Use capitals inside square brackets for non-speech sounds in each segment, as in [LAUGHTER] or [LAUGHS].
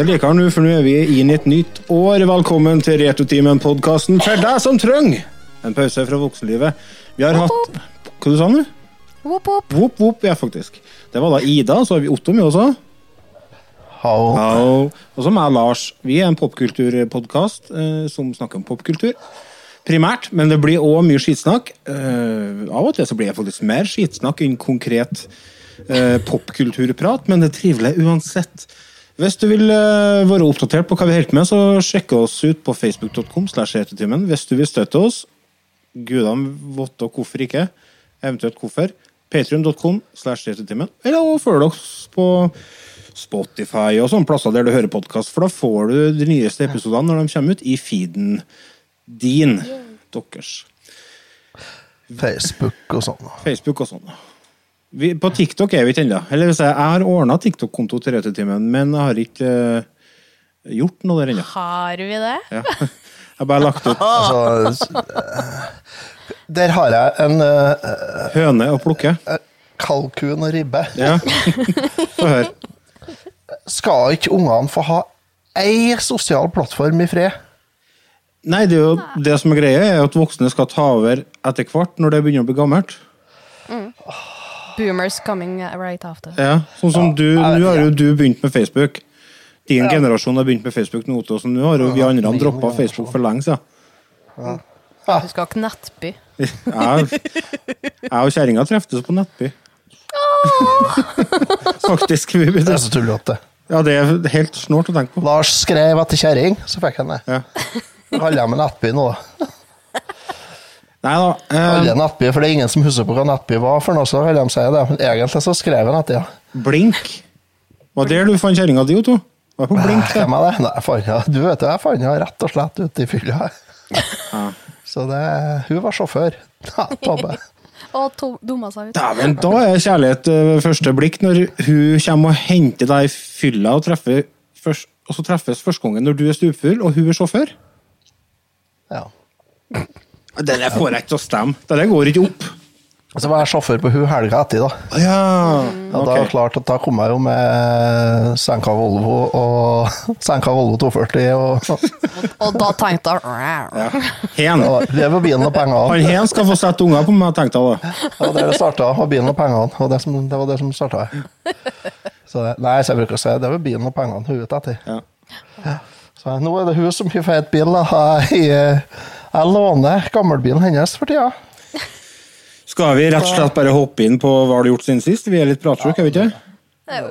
Det liker han nå, for nå er vi inn i et nytt år. Velkommen til Retotimen, podkasten for deg som trenger en pause fra voksenlivet. Vi har hatt Hva du sa du? Whoop, vop. Vop, whoop, ja, faktisk. Det var da Ida, så har vi Otto med også. Hallo. Hallo. Og så meg, Lars. Vi er en popkulturpodkast eh, som snakker om popkultur. Primært, men det blir òg mye skitsnakk. Eh, av og til så blir det faktisk mer skitsnakk enn konkret eh, popkulturprat, men det er trivelig uansett. Hvis du vil eh, være oppdatert på hva vi holder på med, så sjekk oss ut på facebook.com. slash. Hvis du vil støtte oss, gudene votte hvorfor ikke, eventuelt hvorfor, patrion.com slash eller følg oss på Spotify og sånne plasser der du hører podkast, for da får du de nyeste episodene når de kommer ut, i feeden din. Deres. Facebook og sånn. Facebook og sånn. Vi, på TikTok er vi ikke ennå. Eller hvis jeg, jeg har ordna TikTok-konto til Returtimen, men jeg har ikke uh, gjort noe der ennå. Har vi det? Ja. Jeg har bare lagt ut Altså, eh, der har jeg en uh, høne å plukke. kalkun og ribbe. Ja. Få høre. Skal ikke ungene få ha ei sosial plattform i fred? Nei, det, er jo, det som er greia, er at voksne skal ta over etter hvert når det begynner å bli gammelt. Boomers coming right after. Ja, sånn som du, Nå har jo du begynt med Facebook. Din generasjon har begynt med Facebook nå, så nå har jo vi andre droppa Facebook for lenge siden. Du skal ha Knettby. Jeg, jeg og kjerringa treftes på Nettby. [LAUGHS] Faktisk. vi Det er så tullete. Ja, det er helt snålt å tenke på. Lars skrev etter kjerring, så fikk han det. Ja. Kaller jeg meg Nettby nå. Nei da. Kaller Eh, Nettby, for det er ingen som husker på hva Nettby var for noe, så vil de si det. Men egentlig så skrev han etter, ja. blink. Var det der du fant kjerringa di, Otto? Var på blink, det. Hvem er det? Nei, fan, ja. Du vet jo, jeg fant henne rett og slett ute i fylla. Så det, hun var sjåfør. Ja, Tobbe. [LAUGHS] Og to dumma seg ut. Dæven, da er kjærlighet eh, ved første blikk, når hun kommer og henter deg i fylla og treffer først, og så treffes første gangen når du er stupfull og hun er sjåfør. Ja. Det der får jeg ikke til å stemme. Det der går ikke opp. Så var jeg sjåfør på hun helga etter, da. Ja, Og da, klart at da kom jeg jo med senka Volvo og [LAUGHS] senka Volvo 240 og Og da tenkte jeg Ja. Det var bilen og pengene. Han hen skal få sette unger på meg, tenkte jeg da. Der det starta, og bilen og pengene. Og det, som, det var det som starta. Så det, nei, så jeg bruker å si det var bilen og pengene hun er ute etter. Ja. Så nå er det hun som har feit bil. da. Jeg, jeg låner gammelbilen hennes for tida. Skal vi rett og slett bare hoppe inn på hva du har gjort siden sist? Vi er litt pratsjuke, er vi ikke? Jo.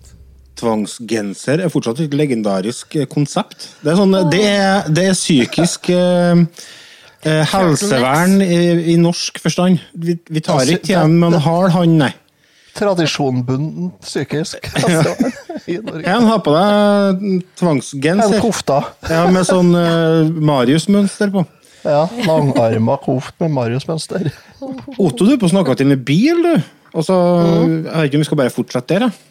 Tvangsgenser er fortsatt et legendarisk eh, konsept. Det er, sånn, det er, det er psykisk eh, eh, helsevern i, i norsk forstand. Vi, vi tar Altså, ikke hjem med en hard hånd, nei. Tradisjonbunden psykisk. [LAUGHS] Altså, i Norge. En har på deg En tvangsgenser kofta. ja, med sånn eh, Marius-mønster på. Ja, Langarma koft med Marius-mønster. Otto, du er på snakka til med bil, du. Og så, Jeg vet ikke om vi skal bare fortsette der, jeg.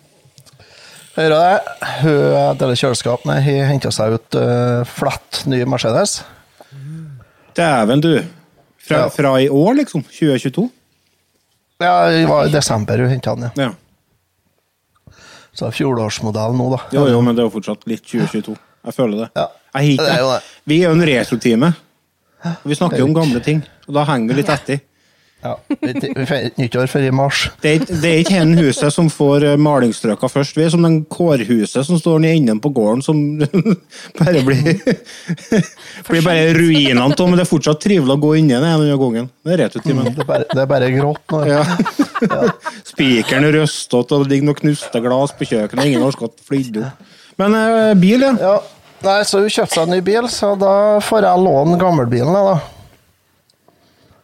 Hører du det? Hun deler kjøleskap. Nei, hun henta seg ut uh, flatt ny Mercedes. Dæven, du. Fra, Ja. fra i år, liksom? 2022? Ja, det var i desember hun henta den, ja. Ja. Så det er fjorårsmodell nå, da. Jo, jo, men det er jo fortsatt litt 2022. Jeg føler det. Ja. Jeg hitter. det. Vi er jo en retrotime. Vi snakker jo om gamle ting, og da henger vi litt etter. Ja. Nyttår før i mars. Det er, det er ikke hen huset som får eh, malingsstrøka først. Vi er som den kårhuset som står i enden på gården, som [LAUGHS] bare blir [LAUGHS] blir bare ruinene av, men det er fortsatt trivelig å gå inn igjen den ene gangen. Det er rett Det er bare, det er bare grått nå. Ja. [LAUGHS] Spikeren er røstete, og det ligger noen knuste glass på kjøkkenet. Ingen har skatt flidd opp. Men eh, bil, ja. Ja. Nei, så hun kjøpte seg en ny bil, så da får jeg låne gammelbilen, jeg, da.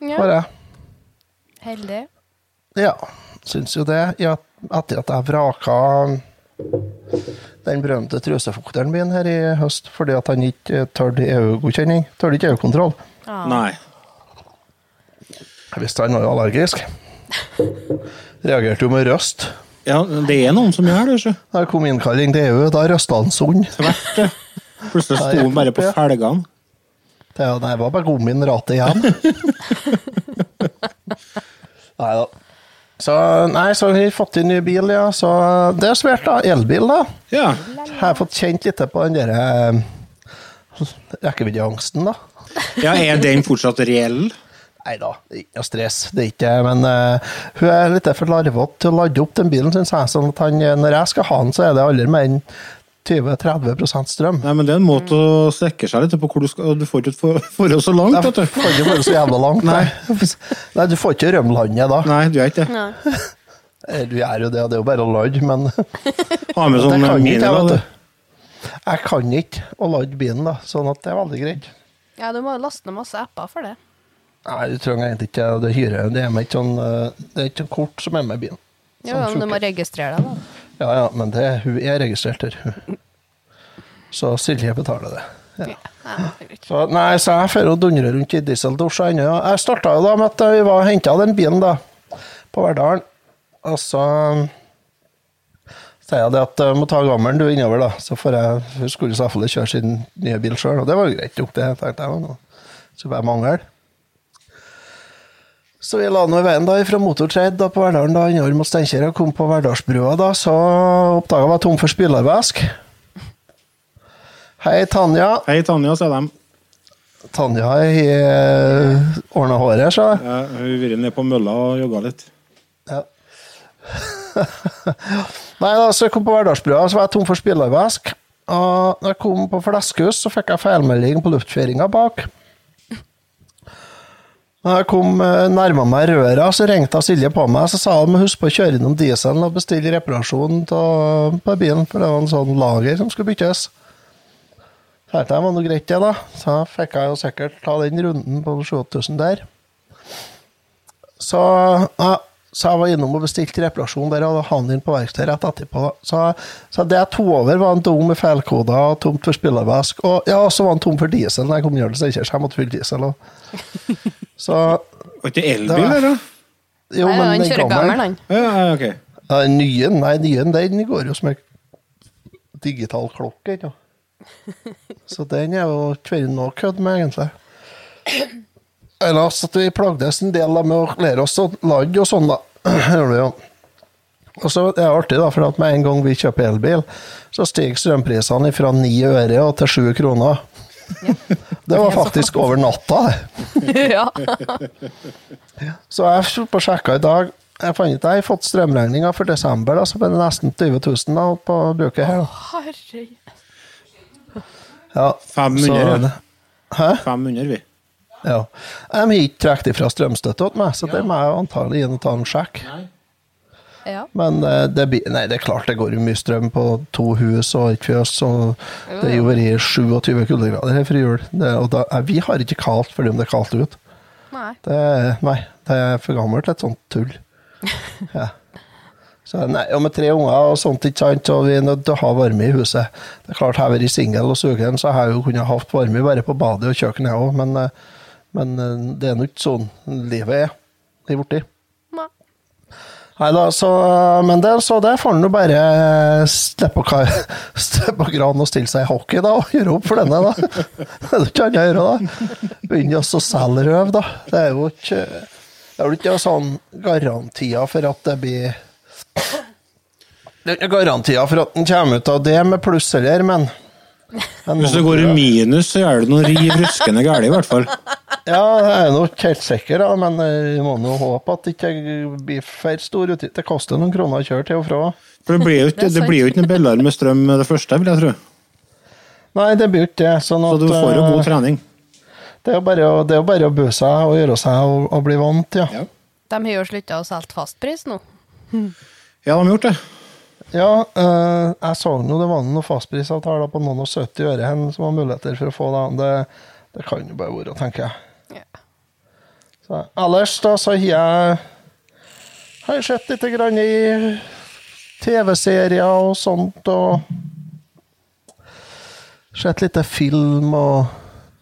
Får Ja. jeg. Heldig. Ja, syns jo det. Ja, etter at jeg vraka den berømte trusefukteren min her i høst fordi at han ikke tørde EU-godkjenning. Tørde ikke EU-kontroll. Nei. Jeg visste han var jo allergisk. Reagerte jo med røst. Ja, det er noen som gjør det, ikke? Da det kom innkalling til EU, da røsta han det. Plutselig sto han bare på felgene. Det det var bare gummien rate igjen. [LAUGHS] nei da. Så, nei, så har vi fått inn ny bil, ja. Så det er svært, da. Elbil, da. Ja. Jeg har fått kjent litt på den derre eh, rekkeviddeangsten, da. ja, er den fortsatt reell? Nei da, ikke noe stress. Det er ikke Men uh, hun er litt for larvete til å lade opp den bilen, syns jeg. Sånn at han, når jeg skal ha den, så er det aldri mer enn 20-30% strøm. Nei, men det er en måte å strekke seg litt på hvor du skal Du får ikke forhold så langt, vet du. får ikke så jævla langt. Nei. Nei, du får ikke rømlandet da. Nei, du gjør ikke det. Nei. Eh, Du gjør jo det, det er jo bare å lade, men Ha med sånn mini, da. Jeg kan ikke å lade bilen, da, sånn at det er veldig greit. Ja, du må jo laste ned masse apper for det. Nei, du trenger egentlig ikke det hyret. Det er ikke sånn eh, Det er sånn kort som er med bilen. Jo, Sånn men du må registrere deg, da. Ja, ja, men det, hun er registrert her. Så Silje betaler det. Ja. Ja. Så, nei, så jeg får jo dundre rundt i dieseldusja ennå. Jeg starta jo da med at vi var henta den bilen da, på Verdalen. Og så sier jeg det at jeg må ta gammelen du innover, da. Så får jeg skulle jo selvfølgelig kjøre sin nye bil sjøl, og det var jo greit nok, det. tenkte jeg. var. Så bare mangel. Så vi la nå i veien da fra Motortrade da, på Verdalen da, innover mot Steinkjer og kom på Verdalsbrua. da, Så oppdaga jeg tom for spylervæsk. Hei, Tanja. Hei, Tanja, sier de. Tanja har ordna håret, så. Ja, Hun har vært nede på mølla og jogga litt. Ja. [LAUGHS] Nei, da, så jeg kom på Verdalsbrua, så var jeg tom for spillervæsk. Og da jeg kom på Fleskhus, så fikk jeg feilmelding på luftfjæringa bak. Da jeg kom eh, nærma meg røra, så ringte Silje på meg så sa hun husk på å kjøre innom dieselen og bestille reparasjon på bilen, for det var en sånn lager som skulle byttes. Tenkte jeg var noe greit, det, da. Så fikk jeg jo sikkert ta den runden på 7000 der. Så, ja, så jeg var innom og bestilte reparasjon der, og han inn på verkstedet rett etterpå. Så, så det jeg tok over, var en dom med feilkoder og tomt for spillervæsk. Og ja, så var han tom for diesel når jeg kom hjem så jeg måtte fylle diesel. Og. [LAUGHS] Så Var ikke det elbil, eller? jo, Nei, men han kjører gammel, han. Ja, okay. ok. ja, den nye, nei, nye, den går jo som en digital klokke. Ikke? [LAUGHS] Så den er jo ikke vært noe kødd med, egentlig. Ellers at vi plagdes en del med å lære oss å lande og sånn, da. Gjør vi jo. Og så er det artig, da, for at med en gang vi kjøper elbil, så stiger strømprisene fra 9 øre til 7 kroner. [LAUGHS] Det var faktisk over natta, det. [LAUGHS] ja. Så jeg på sjekka i dag. Jeg fant ut jeg har fått strømregninga for desember, så ble det nesten 20 000 da, på bruket her. Herre. Ja, 500, ja. Hæ? 500, vi. Ja. De har ikke trukket ifra strømstøtte til meg, så det må jeg antagelig inn og ta en sjekk. Ja. Men eh, det, nei, det er klart det går jo mye strøm på to hus og et fjøs, så det er jo vært 27 kuldegrader her før jul. Det, og da, eh, vi har ikke kaldt fordi om det er kaldt ute. Nei. Det, nei, det er for gammelt til et sånt tull. [LAUGHS] Ja. Så, nei, og med tre unger og sånt, ikke sant, og vi er nødt til å ha varme i huset. Det er klart, Har jeg vært singel og sugen, så har jeg jo kunnet hatt varme bare på badet og kjøkkenet òg, men, eh, men eh, det er nå ikke sånn livet er. Det er borti. Nei. Da, så, men det, så det får han jo bare slippe på, [LAUGHS] slippe på gran og stille seg i hockey da, og gjøre opp for denne, da. [LAUGHS] Det er ikke annet å gjøre, da. Begynne å selge røv, da. Det er jo ikke Det er vel ikke sånn garantier for at det blir Det er ikke garantier for at den kommer ut av det med pluss eller, men men Hvis det går i minus, så er det noe riv ruskende galt, i hvert fall. Ja, jeg er nok helt sikker, da, men jeg må nå håpe at det ikke blir for stor utgift. Det koster noen kroner å kjøre til og fra. For det blir jo ikke, det blir jo ikke noe billigere med strøm med det første, vil jeg tro. Nei, det blir jo ikke det. Sånn Så du får jo eh, god trening. Det er jo bare, det er jo bare å bø seg og gjøre seg og, og bli vant, ja. Ja. De har jo slutta å selge fastpris nå. Ja, de har gjort det. Ja, eh, jeg så nå det var noen fastprisavtaler på noen og 70 øre hen som var muligheter for å få det. Det, det kan jo bare være, tenker jeg. Ja. Så, ellers da så har jeg har sett litt grann i TV-serier og sånt, og sett litt film og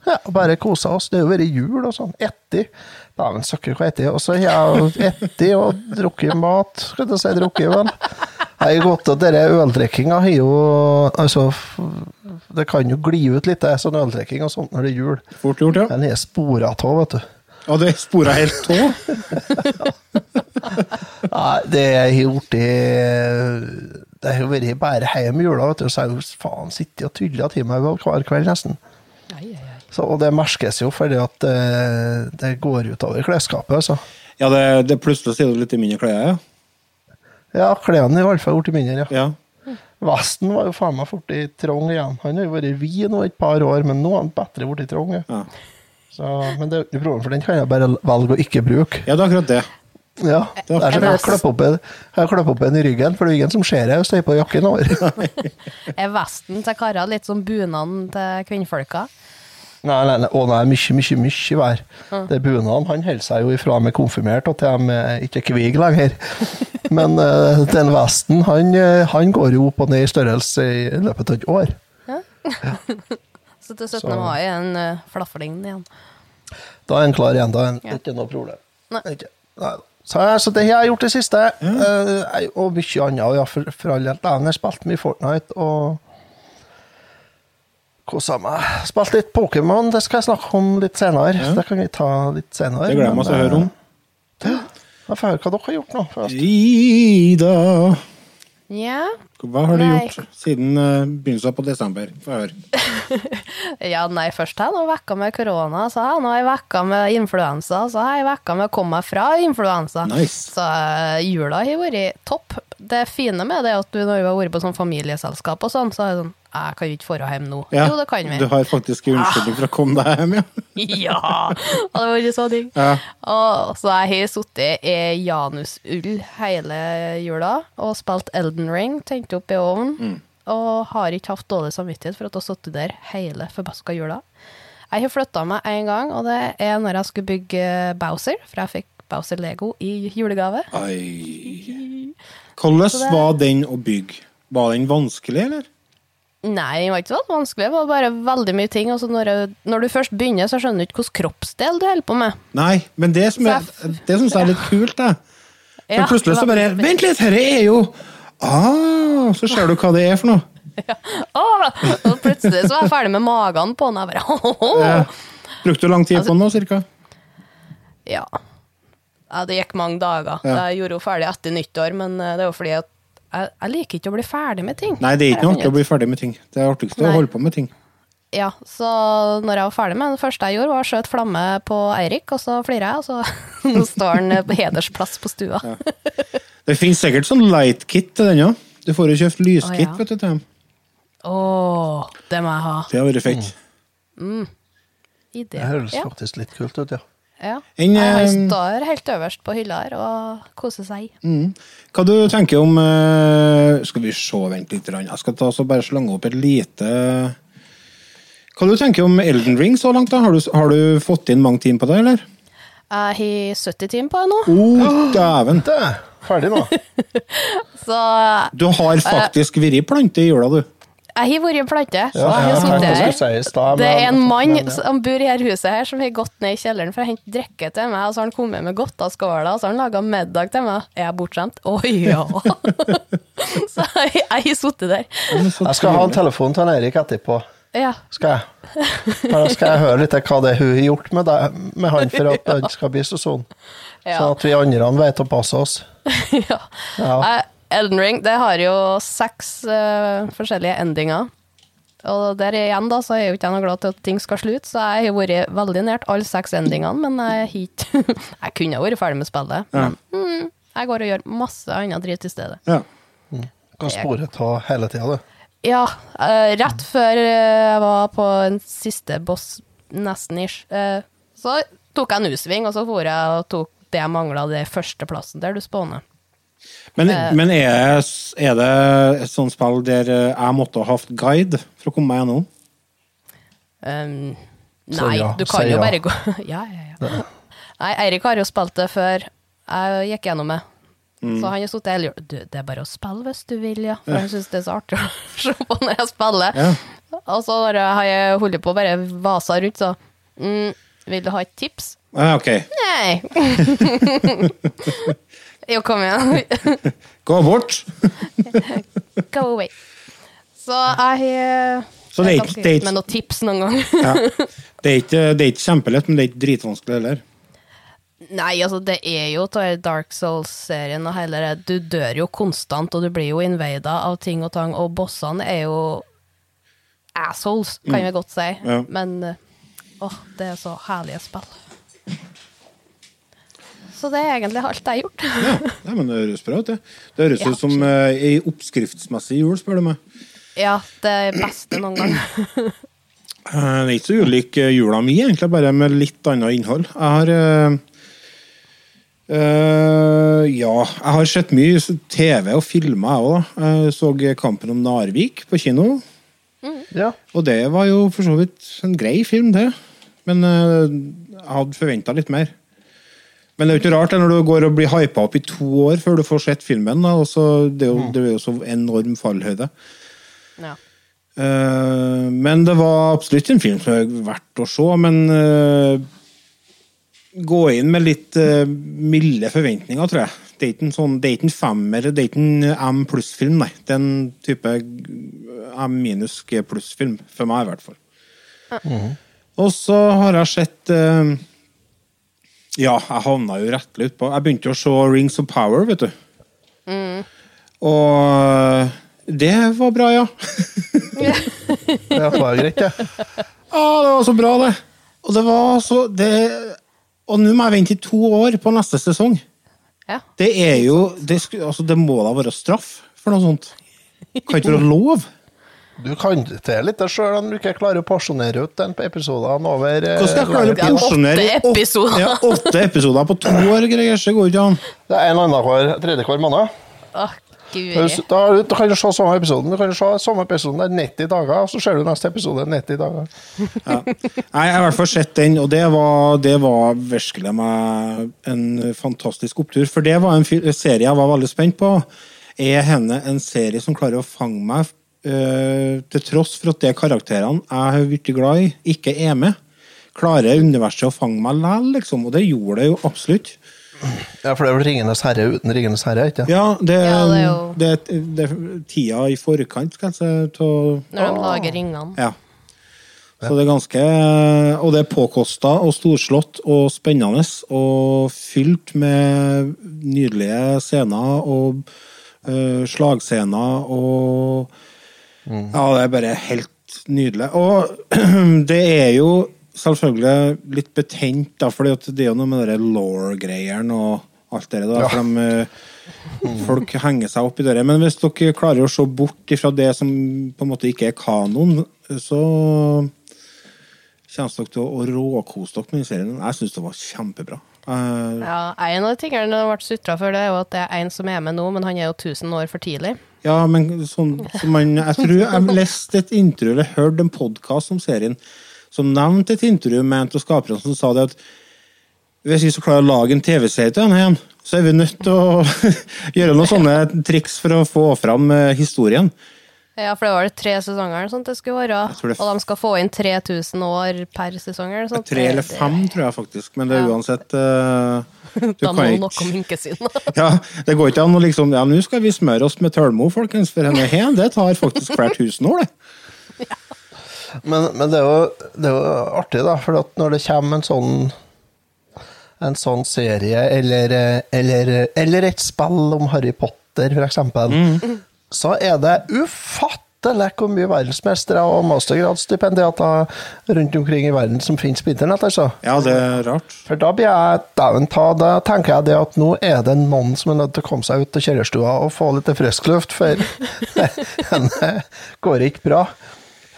ja, bare kosa oss. Det har jo vært jul og sånn. Etter. Dæven søkker hva etter Og så har jeg etter og drukket mat. Skal du si drukket, vel. Jeg har gått og denne øldrikkinga har jo Altså, det kan jo gli ut litt, det, sånn øldrikking og sånt når det er jul. Fort gjort, ja. Den er spora av, vet du. Og det er spora helt tå. [LAUGHS] Nei, det har gjort det Det har jo vært bare hjemme i jula, vet du. Så har jeg faen sittet og tulla til meg hver kveld, nesten. Ai, ai, ai. Så, og det merkes jo fordi at det, det går utover klesskapet, altså. Ja, det, det plutselig sier du litt mindre klær, ja. Ja, klærne er i hvert fall blitt mindre, ja. ja. Vesten var jo faen meg fort i trong igjen. Han har jo vært vid nå et par år, men nå er han bedre blitt trong. Ja. Ja. Så, men det er ikke problem, for den kan jeg bare velge å ikke bruke. ja, det er akkurat det. Ja, det er sånn jeg klipper opp, en- opp en i ryggen, for det er ingen som ser jeg hvis jeg er på jakken over. [LAUGHS] Er vesten til karer litt som bunaden til kvinnfolka? Nei, nei, nei, å nei, mye, mye, mye vær. Det er bunaden, han holder seg jo ifra med konfirmert og til de eh, ikke er kvig lenger. [LAUGHS] Men uh, den vesten, han, eh, han går jo opp og ned i størrelse i løpet av et år. Ja [LAUGHS] Så til 17. Så- mai er en uh, flafling igjen. Da er han klar igjen, da er Ja. ikke noe problem. Nei. Ikke, nei. Så, så det har jeg gjort det siste. Eh, og mye annet. Ja, for, for all del. Jeg har spilt mye Fortnite og kosa meg. Spilt litt Pokémon, det skal jeg snakke om litt senere. Ja. Det kan vi ta litt senere. Det gleder jeg meg til å høre om. Jeg får høre hva dere har gjort nå. først. Ida Ja. Hva har du Nei. gjort siden uh, begynnelsen på desember? Få høre. [LAUGHS] ja, nei, først har jeg noen vekker med korona, så har jeg noen vekker med influensa, så har jeg vekker med å komme meg fra influensa. Nice. Så eh, jula har vært topp. Det fine med det er at du når du har vært på sånn familieselskap og sånn, så er det sånn Jeg kan jo ikke dra hjem nå. Ja, Jo, det kan vi. Du har faktisk en unnskyldning for å komme deg hjem, ja. [LAUGHS] Ja! Det var ikke så digg. Ja. Og så jeg har sittet i janusull hele jula og spilt Elden Ring, tent opp i ovnen, Mm. og har ikke hatt dårlig samvittighet for at jeg har sittet der hele forbaska jula. Jeg har flytta meg én gang, og det er når jeg skulle bygge Bowser, for jeg fikk Bowser Lego i julegave. Ai. [LAUGHS] Hvordan var den å bygge? Var den vanskelig, eller? Nei, det var ikke så vanskelig, det var bare veldig mye ting. Og så når, jeg, når du først begynner, så skjønner du ikke hvilken kroppsdel du holder på med. Nei, men det, som er, det syns jeg er litt kult, da. For Ja, plutselig så bare. Vent litt, dette er jo Ah, så ser du hva det er for noe. [LAUGHS] Åh! Og plutselig så var jeg ferdig med magen på den. Jeg bare, [LAUGHS] «Åhåhå!» Ja. Brukte du lang tid på den nå, cirka? Ja. ja. Det gikk mange dager. Ja. Jeg gjorde henne ferdig etter nyttår, men eh, det er jo fordi at jeg, jeg liker ikke å bli ferdig med ting. Nei, det er ikke noe artig å bli ferdig med ting. Det er artigste å holde på med ting. Ja, så når jeg var ferdig med det første jeg gjorde, var å skjøte flamme på Eirik, og så flirer jeg, og så [LAUGHS] nå står han på hedersplass på stua. Det finnes sikkert sånn light kit til den òg. Du får jo kjøpt lyskit, oh, ja. vet du. til dem. Åh, det må jeg ha. Det har vært fett. Idé. Det høres Ja, faktisk litt kult ut, ja. Ja. En, Han eh, står helt øverst på hylla her og koser seg. Hva du tenker om eh, Skal vi se, vent litt. Jeg skal ta så bare slange opp et lite Hva du tenker om Elden Ring så langt? da? Har du, har du fått inn mange timer på det, eller? Jeg har 70 timer på det nå, Å, dæven! [GASPS] Ferdig nå. [LAUGHS] så Du har faktisk vært plante i jula, du. Jeg har vært i plante. Ja, Det er en mann som bor i her huset her, som har gått ned i kjelleren for å hente drikke til meg, og så har han kommet med godt av skåla, og så har han laga middag til meg. Er jeg bortskjemt? Å ja! [LAUGHS] så jeg, har sittet der. Jeg skal ha en telefon til han Erik etterpå. Ja. Skal jeg. Da skal jeg høre litt hva det er hun har gjort med, deg, med han for at han skal bli så sånn. Ja. Sånn at vi andre vet å passe oss. [LAUGHS] ja. Ja. Eh, Elden Ring det har jo seks uh, forskjellige endinger. Og der igjen da, så er jo ikke jeg noe glad til at ting skal slutte, så jeg har vært veldig nært alle seks endingene, men jeg, har ikke- [LAUGHS] jeg kunne vært ferdig med spillet. Ja. Men mm, jeg går og gjør masse annet dritt i stedet. Ja. Kan spore ta hele tida, du. Ja, Uh, rett før eh, jeg var på en siste boss, nesten ish, uh, så tok jeg en U-sving, og så for jeg og tok det jeg mangla, det førsteplassen der du spåner. Men, Eh. men er, er det et sånt spill der jeg måtte ha hatt guide for å komme meg gjennom? Um, nei, ja, du kan jo ja. bare gå [LAUGHS] Ja, ja, ja. Nei, Eirik har jo spilt det før jeg gikk gjennom det. Så han har sittet hele det er bare å spille hvis du vil, ja. For han syns det er så artig å [LAUGHS] se på når jeg spiller. Ja. Og så når jeg har jeg holdt på å bare vasa rundt, så mm, Vil du ha et tips? Ah, ok. Nei. [LAUGHS] jo, kom igjen. [LAUGHS] Gå bort. Go away. Så jeg Så det er ikke- det er ikke med noen tips noen gang. Ja. Det, er ikke, det er ikke kjempelett, men det er ikke dritvanskelig heller. Nei, altså, det er jo av Dark Souls-serien og hele det. Du dør jo konstant, og du blir jo invada av ting og tang, og bossene er jo assholes, kan vi godt si. Ja. Men eh, åh, det er så herlige spill. Så det er egentlig alt jeg har gjort. Nei, men Det høres bra ut. Det Det høres Ja, ut som ei eh, oppskriftsmessig jul, spør du meg. ja, det er beste noen gang. [LAUGHS] Eh, Det er ikke så ulik eh, jula mi, egentlig, bare med litt annet innhold. Jeg har eh, eh, Ja, jeg har sett mye TV og filmer, jeg òg. Jeg så Kampen om Narvik på kino. Ja. Og det var jo for så vidt en grei film, det. Men eh, jeg hadde forventa litt mer. Men det er jo ikke rart det når du går og blir hypa opp i to år før du får sett filmen. Da, og det, er jo, det er jo så enorm fallhøyde. Ja. Uh, men det var absolutt en film som er verdt å se. Men uh, gå inn med litt uh, milde forventninger, tror jeg. Det er ikke en sånn, det er ikke en femmer, det er ikke en M pluss-film, nei. Det er en type M minus G pluss-film, for meg i hvert fall. Og så har jeg sett Ja, jeg havna jo rettelig utpå. Jeg begynte å se Rings of Power, vet du. Og eh, det var bra, ja. [LAUGHS] Det var greit, det. Ja, det var så bra, det. Og det var så det, Og nå må jeg vente i to år på neste sesong. ja. Det er jo Det, altså, det må da være straff for noe sånt. Kan ikke være lov. Du kan til litt det sjøl om du ikke klarer å porsjonere ut den på episodene over eh, Hvordan skal jeg klare å Det er porsjonere åtte episoder. Ja, åtte episoder på to år, greier. Det går ikke an. Det er en annenhver tredje hver måned. Åh, Da, du kan du se samme episoden. Du kan se samme episoden det er 90 dager, og så ser du neste episode 90 dager. Ja. Jeg har i hvert fall sett den, og det var, det var virkelig meg en fantastisk opptur. For det var en serie jeg var veldig spent på. Er henne en serie som klarer å fange meg, eh, til tross for at de karakterene jeg har blitt glad i, ikke er med? Klarer universet å fange meg likevel, liksom? Og det gjorde det jo absolutt. Ja, for det er vel Ringenes herre uten Ringenes herre, ikke Ja, det, Ja, det er jo- det, det, tida i forkant, kanskje. til- Når de lager ringene. Ja. Så det er ganske Og det er påkosta og storslått og spennende og fylt med nydelige scener og uh, slagscener og Ja, det er bare helt nydelig. Og [CLEARS THROAT] det er jo selvfølgelig litt betent, da, for det er jo noe med de law-greiene og alt det der. Ja. De, øh, folk henger seg opp i det. Men hvis dere klarer å se bort ifra det som på en måte ikke er kanon, så kommer dere til å råkose dere med den serien. Jeg syns det var kjempebra. Uh, Ja, En av de tingene det ble sutra for, det er jo at det er en som er med nå, men han er jo 1000 år for tidlig. Ja, men sånn som man Jeg tror jeg leste et intervju eller hørte en podkast om serien som nevnte et intervju med en av skaperne som sa det at hvis vi skal klare å lage en TV-serie til denne igjen, så er vi nødt til å [LAUGHS] gjøre noen sånne triks for å få fram eh, historien. Ja, for det var det tre sesonger eller sånt det skulle være. Det- Og de skal få inn 3000 år per sesong eller sånt. Tre eller fem, tror jeg faktisk, men det er Ja. uansett uh, [LAUGHS] du Da må kan noe ikke- minkes. [LAUGHS] Ja, det går ikke an å liksom Ja, nå skal vi smøre oss med tølmo, folkens, for henne her, det tar faktisk flere tusen år, det. [LAUGHS] Men, men det, er jo, det er jo artig, da, for at når det kommer en sånn en sånn serie, eller, eh, eller, eller et spill om Harry Potter, for eksempel, så er det ufattelig hvor mye verdensmestere og mastergradsstipendiater rundt omkring i verden som finnes på internett, altså. Ja, det er rart. For da blir jeg ta, da tenker jeg det at nå er det noen som er nødt til å komme seg ut av kjellerstua og få litt frisk luft, for [LAUGHS] det går ikke bra.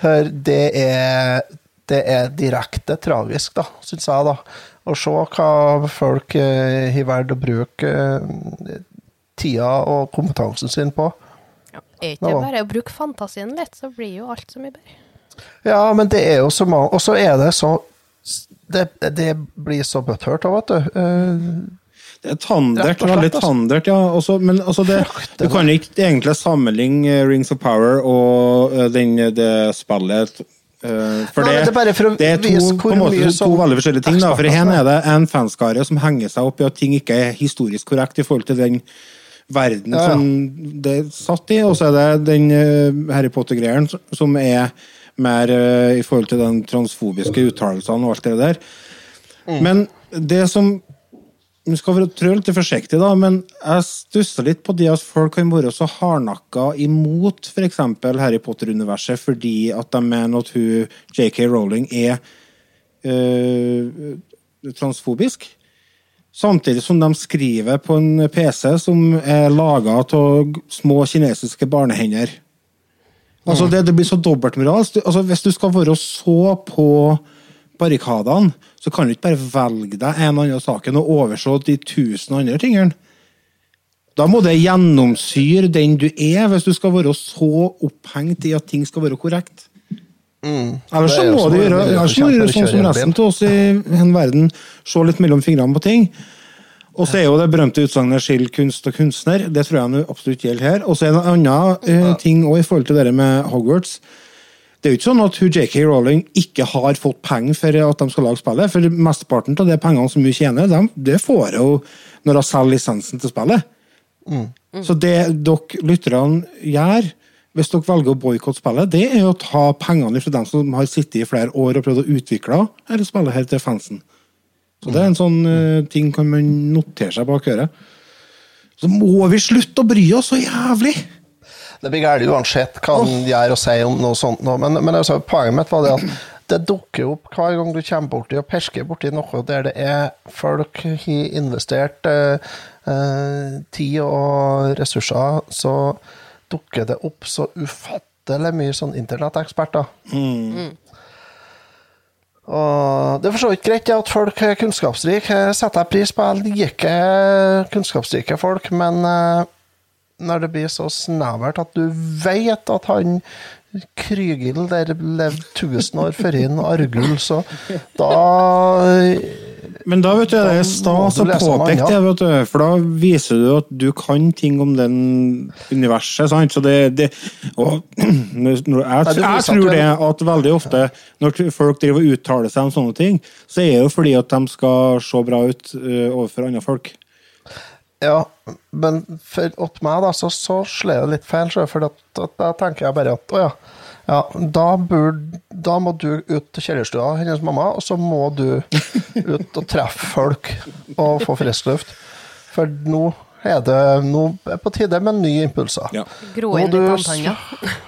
For det er, det er direkte tragisk, da, syns jeg, da. Å se hva folk eh, har valgt å bruke eh, tida og kompetansen sin på. Er ikke det bare å bruke fantasien litt, så blir jo alt så mye bedre. Ja, men det er jo så mange Og så er det så Det, det blir så butthurt òg, vet du. Eh, Det er tandert, slett, veldig altså. tandert, ja. Også, men altså det, du kan ikke egentlig sammenligne eh, Rings of Power og eh, den, det spillet For Nei, det, det er bare for å det er to, vise hvor måte, mye to veldig forskjellige ting. Da. For Her er det en fanskare som henger seg opp i at ting ikke er historisk korrekt i forhold til den verden Ja, ja. som det er satt i, og så er det den eh, Harry Potter-greien som er mer eh, i forhold til den transfobiske uttalelsene og alt det der. Mm. Men det som vi skal være trø litt forsiktig, da, men jeg stusser litt på det at folk kan være så hardnakka imot f.eks. Harry Potter-universet fordi at de mener at hun JK Rowling er øh, transfobisk. Samtidig som de skriver på en PC som er laga av små kinesiske barnehender. Altså, det, det blir så dobbeltmoralsk. Altså, hvis du skal være så på barrikadene, så kan du ikke bare velge deg en annen saken og overse de tusen andre tingene. Da må det gjennomsyre den du er, hvis du skal være så opphengt i at ting skal være korrekt. Ellers så er må de gjøre må gjøre sånn som resten av oss i en verden. Se litt mellom fingrene på ting. Og så er jo det berømte utsagnet 'skill kunst og kunstner'. Det tror jeg nå absolutt gjelder her. Og så er det en annen uh, ting også i forhold til det med Hogwarts. Det er jo ikke sånn at JK Rowling ikke har fått penger for at de skal lage spillet. For mesteparten av de pengene som hun tjener, dem, det får hun når hun selger lisensen til spillet. Så det dere lytterne gjør, hvis dere velger å boikotte spillet, det er å ta pengene fra dem som har sittet i flere år og prøvd å utvikle dette spillet her til fansen. Så det er en sånn uh, ting kan man notere seg bak øret. Så må vi slutte å bry oss så jævlig! Det blir galt uansett hva han gjør og sier om noe sånt. Men, men altså, poenget mitt var det at det dukker opp hver gang du kommer borti og pesker borti noe der det er folk har investert eh, eh, tid og ressurser, så dukker det opp så ufattelig mye sånn internetteksperter. Og det er for så vidt greit at folk er kunnskapsrike. Jeg setter pris på. Jeg liker kunnskapsrike folk, men eh, når det blir så snevert at du vet at han Krygild der levde 1000 år før inn Argul, så da Men da vet du, det er stas å påpeke det, vet du, for da viser du at du kan ting om den universet. sant? Så det, det og, [CLEARS THROAT] jeg, jeg tror det at veldig ofte når folk driver og uttaler seg om sånne ting, så er det jo fordi at de skal se bra ut eh, overfor andre folk. Ja, men for åt meg da, så, så slår det litt feil, for da tenker jeg bare at å ja, ja da, burde, da må du ut til kjellerstua hennes mamma, og så må du ut og treffe folk og få frisk luft. For nå er det nå er på tide med nye impulser. Ja. Nå må du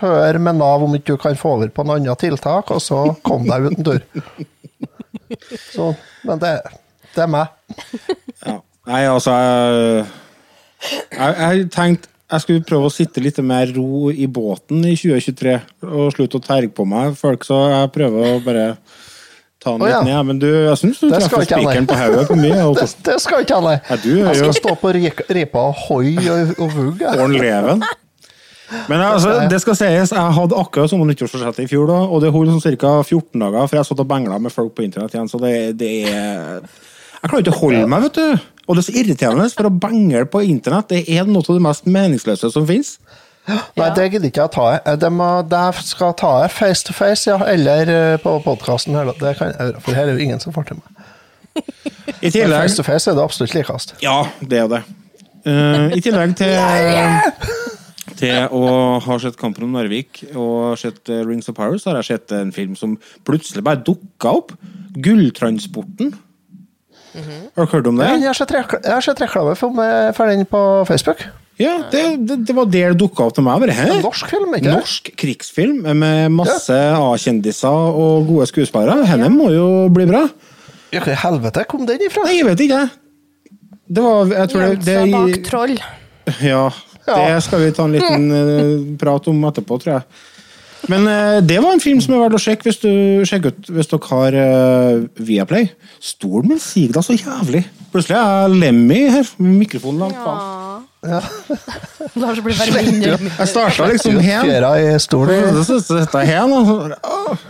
høre med Nav om ikke du kan få over på noen andre tiltak, og så kom deg ut en tur. Så, men det, det er meg. Ja. Nei, altså Jeg, jeg, jeg tenkte jeg skulle prøve å sitte litt mer ro i båten i 2023 og slutte å terge på meg folk, så jeg prøver å bare ta den Å, litt ned. Men du, jeg syns du Det treffer spikeren på hodet på mye. Det, [LAUGHS] det skal ikke jeg, nei. Ja, du jeg Jeg jo- skal stå på ripa og hoi og, og vugg. Ordne leven. Men altså, det skal sies, jeg hadde akkurat samme nyttårsforsett i fjor, da, og det holdt sånn ca. 14 dager, for jeg satt og bengla med folk på internett igjen, så det, det er Jeg klarer ikke å holde meg, vet du. Og det er så irriterende, for å bangle på internett det er noe av det mest meningsløse som fins. Nei, det gidder ikke jeg ta. jeg. Det, må, det skal ta jeg face to face, ja, eller eh, på podkasten. Det kan jeg gjøre, for her er jo ingen som får til meg. I Men tillegg face to face er det absolutt likest. Ja, det er det. Uh, I tillegg til [LAUGHS] til å ha sett Kampen om Narvik og sett eh, Rings of Power, så har jeg sett en film som plutselig bare dukka opp. Gulltransporten. Har du hørt om det? Jeg har sett reklame for, for den på Facebook. Ja, det, det, det var der det dukka opp til meg. Bare, En norsk film, ikke? Norsk krigsfilm med masse A-kjendiser og gode skuespillere. Henne må jo bli bra. Ja, Hvor i helvete kom den ifra? Nei, jeg vet ikke. Det var jeg tror det, Gjemt seg bak troll. Ja, det skal vi ta en liten [LAUGHS] eh, prat om etterpå, tror jeg. Men eh, det var en film som er verdt å sjekke hvis, du, sjekke ut, hvis dere har uh, Viaplay. Stolen min siger da så jævlig. Plutselig er jeg Lemmy her, [LAUGHS] med mikrofonen langt bak. Ja. Lars blir bare mindre. Jeg starta liksom hen. fjæra i stolen. Så sitter jeg her nå. så bare, åh.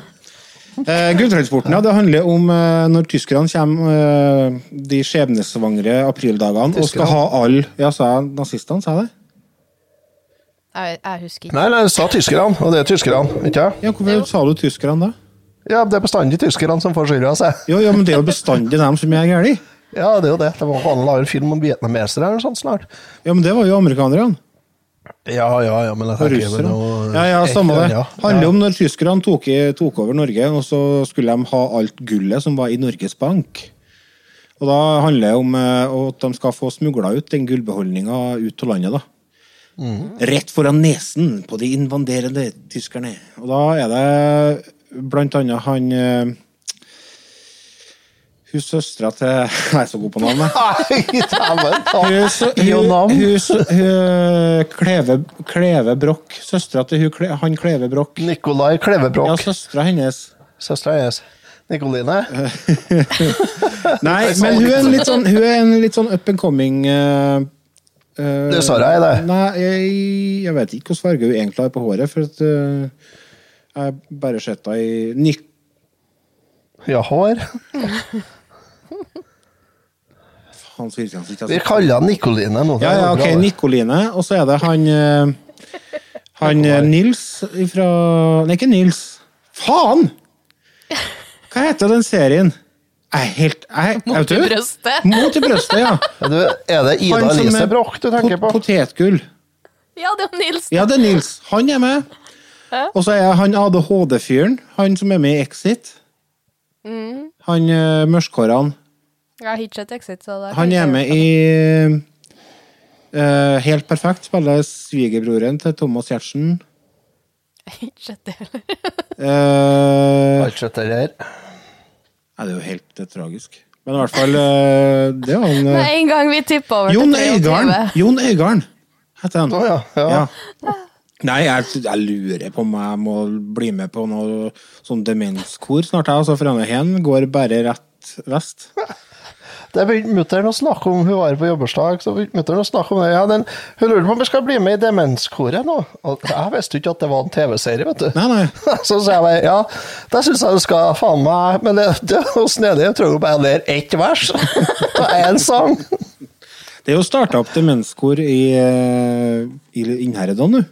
Eh, Gulltransporten, ja. Det handler om eh, når tyskerne kommer eh, de skjebnesvangre aprildagene og skal ha alle Ja, sa jeg nazistene, sa jeg det? Jeg, jeg husker ikke. Nei, nei, du sa tyskerne, og det er tyskerne, ikke jeg? Ja, Hvorfor sa du tyskerne da? Ja, det er bestandig tyskerne som får skylda, seg. Jo, ja, men det er jo bestandig dem som er gærne. Ja, det er jo det. Det var han la en film om vietnamesere eller sånt snart. Ja, men det var jo amerikanerne. Ja, ja, ja, men jeg tenker jo russere. noe- Ja, ja, samme det. Ja, handler ja. om når tyskerne tok, tok over Norge, og så skulle de ha alt gullet som var i Norges Bank. Og da handler det om eh, at de skal få smugla ut den gullbeholdninga ut av landet, da. Rett foran nesen på de invaderende tyskerne. Og da er det blant annet han eh, Hun søstera til [LAUGHS] Jeg er så god på navn, jeg. Nei, [LAUGHS] dæven ta. Hun, Kleve, Kleve Broch. Søstera til hun, han Kleve Broch. Nikolai Ja, Klevebrok. søstera hennes. Søstera hennes. Nikoline. [LAUGHS] Nei, men hun er en litt sånn, hun er en litt sånn up and coming uh, Det sa jeg, det. Nei, jeg, jeg vet ikke hvilken farge hun egentlig har på håret, for at uh, jeg bare sett henne i Nik... Ja, hår. Faen, så irriterende Altså. Vi kaller henne Nikoline nå. Ja, ja, ok, bra. Nikoline, og så er det han uh, Han eh, Nils ifra Nei, ikke Nils. Faen! Hva heter den serien? Jeg er helt jeg, Mot i brøstet. Mot i brøstet, ja. [LAUGHS] Er, du, er det Ida Han som Elise er Broch du tenker på? pot- Potetgull. Ja, det er Nils. Ja, det er Nils. Han er med. Og så er han ADHD-fyren. Han som er med i Exit. Han uh, mørkhårene. Jeg har ikke sett Exit, så det Han er med i uh, Helt perfekt. Spiller svigerbroren til Thomas Giertsen. Jeg har ikke sett det heller. Uh, Alt sett det her. Nei, det er jo helt eh, tragisk. Men i hvert fall eh, Det er han [LAUGHS] Med eh, en gang vi tippa over Jon til 23. Jon Øygarden heter han. Å ja, ja. Nei, jeg, jeg lurer på om jeg må bli med på noe sånn demenskor snart. jeg, Altså, for han hen går bare rett vest. [LAUGHS] Det begynte mutter'n å snakke om, hun var på jobbursdag, så begynte mutter'n å snakke om det. Ja, den, hun lurte på om vi skal bli med i Demenskoret nå. Og jeg visste ikke at det var en TV-serie, vet du. Nei, nei. [LAUGHS] Så sa jeg bare, ja, det syns jeg du skal faen meg Men det, det er jo snedig, jeg tror jo bare ler ett vers [LAUGHS] av én sang. Det er jo starta opp demenskor i, eh, i Innherredan nå.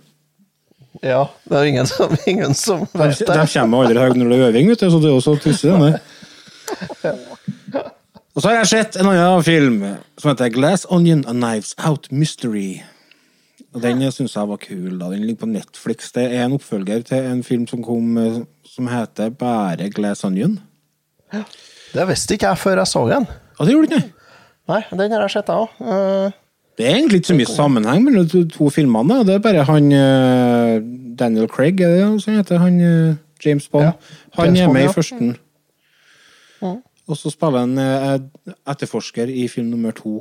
Ja, det er ingen som, ingen som vet det. de kommer aldri når det er øving, vet du, så det er jo så tussig, denne. [LAUGHS] Og så har jeg sett en annen film som heter Glass Onion A Knives Out Mystery. Og Den syns jeg var kul. da. Den ligger på Netflix. Det er en oppfølger til en film som kom eh, som heter bare Glass Onion. Ja. Det visste ikke jeg før jeg så den. Og det gjorde du ikke. Nei, den har jeg sett, jeg òg. Det er egentlig ikke så mye sammenheng mellom de to, filmene. Det er bare han uh, Daniel Craig, er det han heter? Han uh, James Bond. Ja, Han James er Bond, med ja. i førsten. Og så spiller han eh, etterforsker i film nummer to.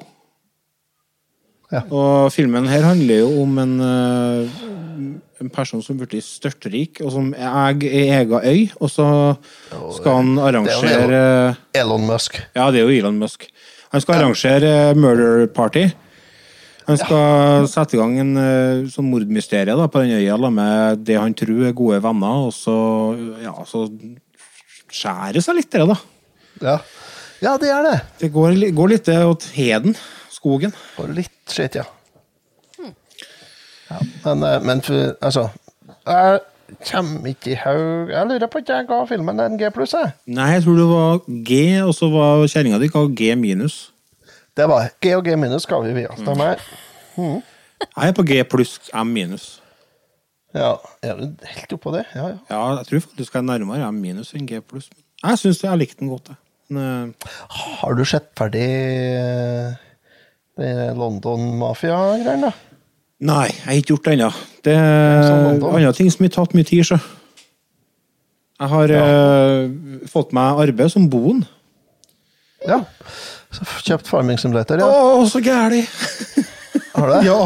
Ja. Og filmen her handler jo om en, eh, en person som blir størtrik, og som eier egen øy, og så skal han arrangere Elon Musk. ja, det er jo Elon Musk. Han skal arrangere eh, murder party. Han skal sette i gang en sånn mordmysterie da, på den øya med det han tror er gode venner, og så, ja, så skjærer seg litt det, da. Ja, ja det er det. Det går, går litt åt heden, skogen. Og litt skitt, ja. ja. Men, eh, men altså Jeg kommer ikke i haug Jeg lurer på ikke jeg ga filmen en G pluss, jeg. Nei, jeg tror det var G, og så var kjerringa di ga G minus. Det var G og G minus skal vi via. Stemmer. Jeg er på G pluss M minus. Ja, er du helt oppå det? Ja, ja. Ja, jeg tror faktisk jeg er nærmere M minus enn G pluss. Jeg syns jeg likte den godt, jeg. Men, eh, Har du sett ferdig eh, det London Mafia-greiene? Nei, jeg har ikke gjort det ennå. Det Sånn er andre ting som har tatt mye tid, så. Jeg har eh, fått meg arbeid som boen. Ja. Så kjøpt Farming Simulator, Å, så gæli! Har du det? [LAUGHS] Ja.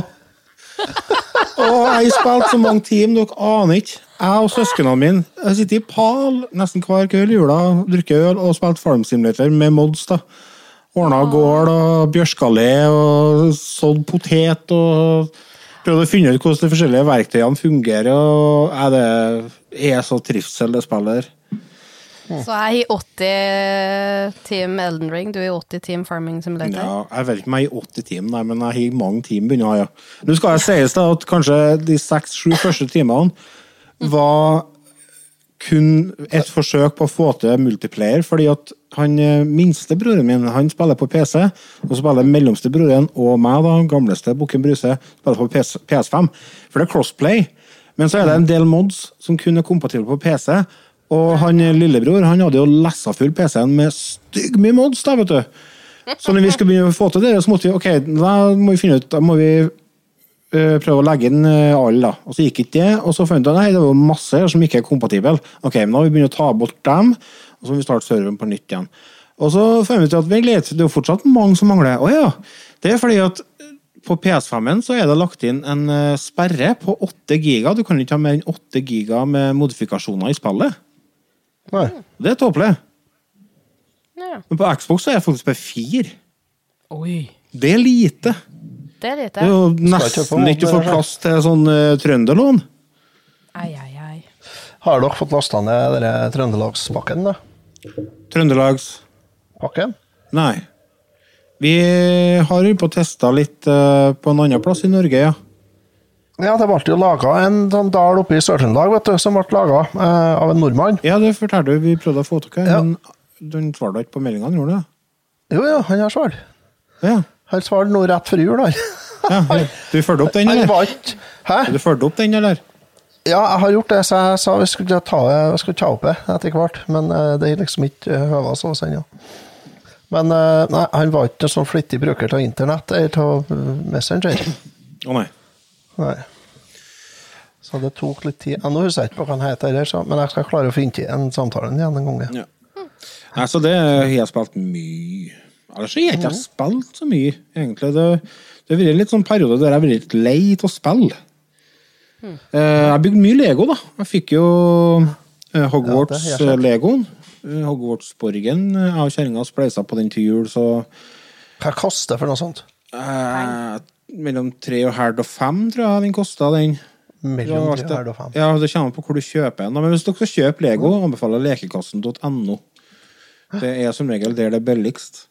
[LAUGHS] Å, jeg spilt så mange team, dere aner ikke. Jeg og søsknene mine jeg sitter i pal nesten hver kveld i jula, drikker øl og spilt Farm Simulator med mods. da. Ordna gård og bjørskallé og sådd potet og prøvde å finne ut hvordan de forskjellige verktøyene fungerer. og er Det er så trivsel, det spillet der. Så jeg er 80 Team Elden Ring, du er i 80 Team Farming Simulator. Ja, jeg vet ikke om jeg er i 80 team, nei, men jeg har mange team begynner jeg, ja. Nå skal jeg sies da at kanskje de seks-sju første timene var kun et forsøk på å få til multiplayer, fordi at han eh, minste broren min han spiller på PC, og så spiller mellomste broren og meg, da, gamleste Bukken Bruse, spiller på PS, PS5. For det er crossplay. Men så er det en del mods som kun er kompatible på PC. Og han lillebror han hadde jo lessa full PC-en med stygg mye mods, da, vet du. Så når vi skulle begynne å få til det, så måtte vi ok, da må vi finne ut, da må vi eh, prøve å legge inn uh, alle, da. Og så gikk ikke det, og så fant vi nei, det var masse her som ikke er kompatible. Ok, men da må vi begynne å ta bort dem, og så må vi starte serveren på nytt igjen. Og så fant vi ut at litt, det er jo fortsatt mange som mangler. Å ja, det er fordi at på PS5-en så er det lagt inn en eh, sperre på 8 giga. Du kan ikke ha mer enn 8 giga med modifikasjoner i spillet. Nei. Det er tåpelig. Ja. Men på Xbox så er jeg faktisk bare fire. Oi. Det er lite. Det er Det lite. er jo nesten ikke modd få plass til sånn uh, trønderlån. Ai, ai, ai. Har dere fått lasta ned denne Trøndelagspakken, da? Trøndelagspakken? Pakken? Nei. Vi har jo på testa litt uh, på en annen plass i Norge, ja. Ja, det ble jo laga en sånn dal oppe i Sør-Trøndelag, vet du, som ble laga eh, av en nordmann. Ja, det fortalte du. Vi prøvde å få tak i, Ja. men den svarte ikke på meldingene, gjorde den det? Jo, ja, han har svar. Ja. Han svarte nå rett før jul, han. ja. Du fulgte opp den, eller? var Hæ? Du fulgte opp den, eller? Ja, jeg har gjort det, så jeg sa vi skulle ta, vi skulle ta opp det etter hvert. Men eh, det er liksom ikke høva oss ennå. Men eh, nei, han var ikke en sånn flittig bruker av internett eller av eh, Messenger. Å nei. Nei. Så det tok litt tid. Ja, nå husker jeg ikke hva han heter, men jeg skal klare å finne til en samtale igjen en gang. Ja. Nei, så det har jeg spilt mye. Ellers har jeg ikke spilt så mye, egentlig. Det, det har vært litt sånn periode der jeg har vært litt lei av å spille. Eh, jeg har bygd mye Lego, da. Jeg fikk jo uh, Ja, det Hogwarts-legoen. Hogwarts-borgen. Jeg og kjerringa spleisa på den til jul, så Hva koster for noe sånt? eh, Mellom tre og halv og fem, tror jeg den kosta, den. Mellom tre og halv og fem. Ja, det kommer på hvor du kjøper den. Men hvis dere skal kjøpe Lego, anbefaler lekekassen.no. Det er som regel der det er billigst.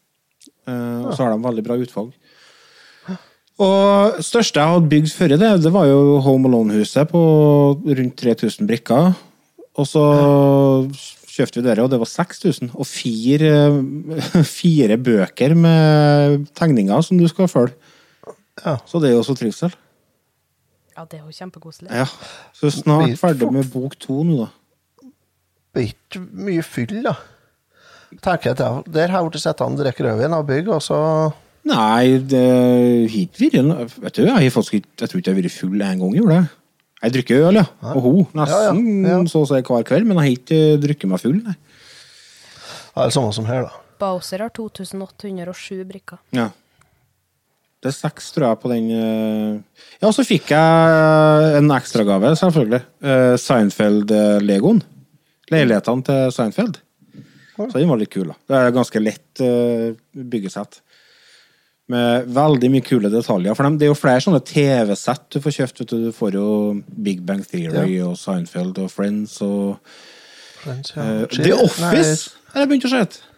Eh, og så har de veldig bra utvalg. Og største jeg hadde bygd før det, det var jo Home Alone-huset på rundt 3000 brikker. Og så kjøpte vi det, og det var 6000. Og fire, [LAUGHS] fire bøker med tegninger som du skal følge. Ja. Så det er jo også trivsel. Ja, det er jo kjempekoselig. Ja. Så snart ferdig med bok to nå, da. Det ikke mye fyll, da. Tenker jeg at Der har jeg blitt sittende og drikke rødvin av bygg, og så Nei, det hit vil jeg Vet du, jeg har faktisk Jeg tror ikke jeg har vært full en gang, gjorde jeg. Jeg drikker øl, ja. Og hun. Nesten Ja, ja, ja. så å si hver kveld, men jeg har ikke eh, drukket meg full, nei. ja, Det er samme som her, da. Bowser har 2807 brikker. Ja. Det er seks, tror jeg, på den Ja, Ja, så fikk jeg en ekstragave, selvfølgelig. Eh, Seinfeld-legoen. Leilighetene til Seinfeld. Så den var litt kul, da. Det er ganske lett eh, byggesett. Med veldig mye kule detaljer. For det er jo flere sånne TV-sett du får kjøpt. Du. du får jo Big Bang Theory og Seinfeld og Friends og Friends, ja. eh, The Office har jeg begynt å se.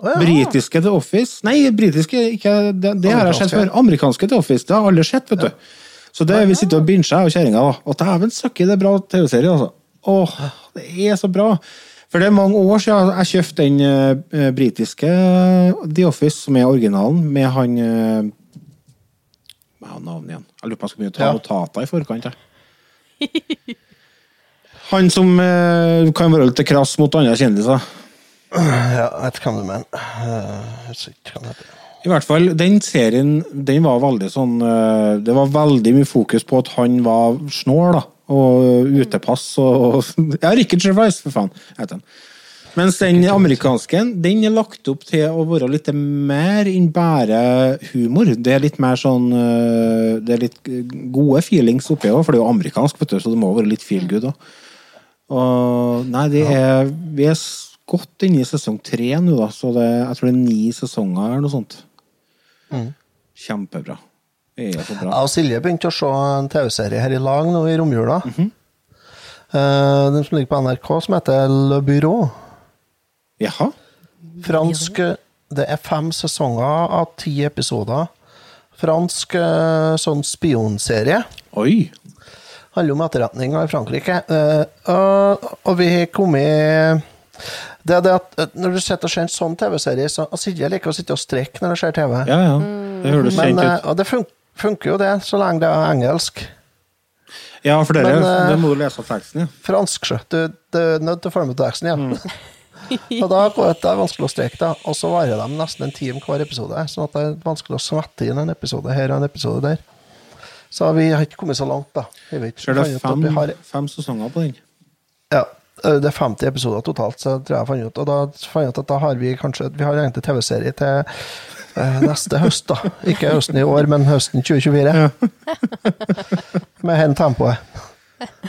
Å ja. Britiske The Office Nei, britiske ikke, det, det har jeg sett før. Amerikanske The Office, det har alle sett, vet du. Så det vi sitter og binger, jeg og kjerringa. Og dæven søkke, det er bra TV-serie, altså. Åh, det er så bra. For det er mange år siden jeg kjøpte den uh, britiske The Office, som er originalen, med han eh, Hva er navnet igjen? Jeg lurer på om jeg skal begynne å ta Ja. notater i forkant. Jeg. Han som uh, kan være litt krass mot andre kjendiser. Ja, jeg vet ikke du mener. Eh, Jeg ikke hva det heter. I hvert fall, den serien den var veldig sånn eh, Det var veldig mye fokus på at han var snål, da. Og utepass og, og [LAUGHS] Ja, Richard Gervais, for faen, heter han. Mens den amerikanske den er lagt opp til å være litt mer enn bare humor. Det er litt mer sånn eh, Det er litt gode feelings oppi òg, for det er jo amerikansk, vet du, så det må være litt feel good òg. Og Nei, det er Vi er godt inne i sesong tre nå, da, så det, jeg tror det er ni sesonger eller noe sånt. Kjempebra. Det er så bra. Jeg og Silje begynte å se en TV-serie her i lag nå i romjula. Mm -hmm. uh, Den som ligger på NRK, som heter Le Bureau. Jaha. Fransk Det er fem sesonger av ti episoder. Fransk eh, sånn spionserie. Oi. handler om etterretninga i Frankrike. Uh, og vi har kommet Det er det at eh, når du sitter og ser en sånn TV-serie, så altså, jeg liker å sitte og strekke når jeg ser TV. Ja, ja. Det høres Men, kjent eh, ut. og det fun funker jo, det, så lenge det er engelsk. Ja, for dere, men, eh, det må du lese av teksten, ja. Fransk, sjø. Du, du er nødt til å følge med på teksten, ja. [LAUGHS] og da går det, det er vanskelig å streke, da. Og så varer de nesten en time hver episode, sånn at det er vanskelig å svette inn en episode her og en episode der. Så vi har ikke kommet så langt, da. Jeg vet, Ser det fem, har, fem sesonger på den. Ja, det er 50 episoder totalt, så tror jeg jeg fant ut. Og da fant jeg ut at da har vi kanskje Vi har egentlig TV-serie til eh, neste høst, da. Ikke høsten i år, men høsten 2024. Ja. [LAUGHS] Med hen tempoet.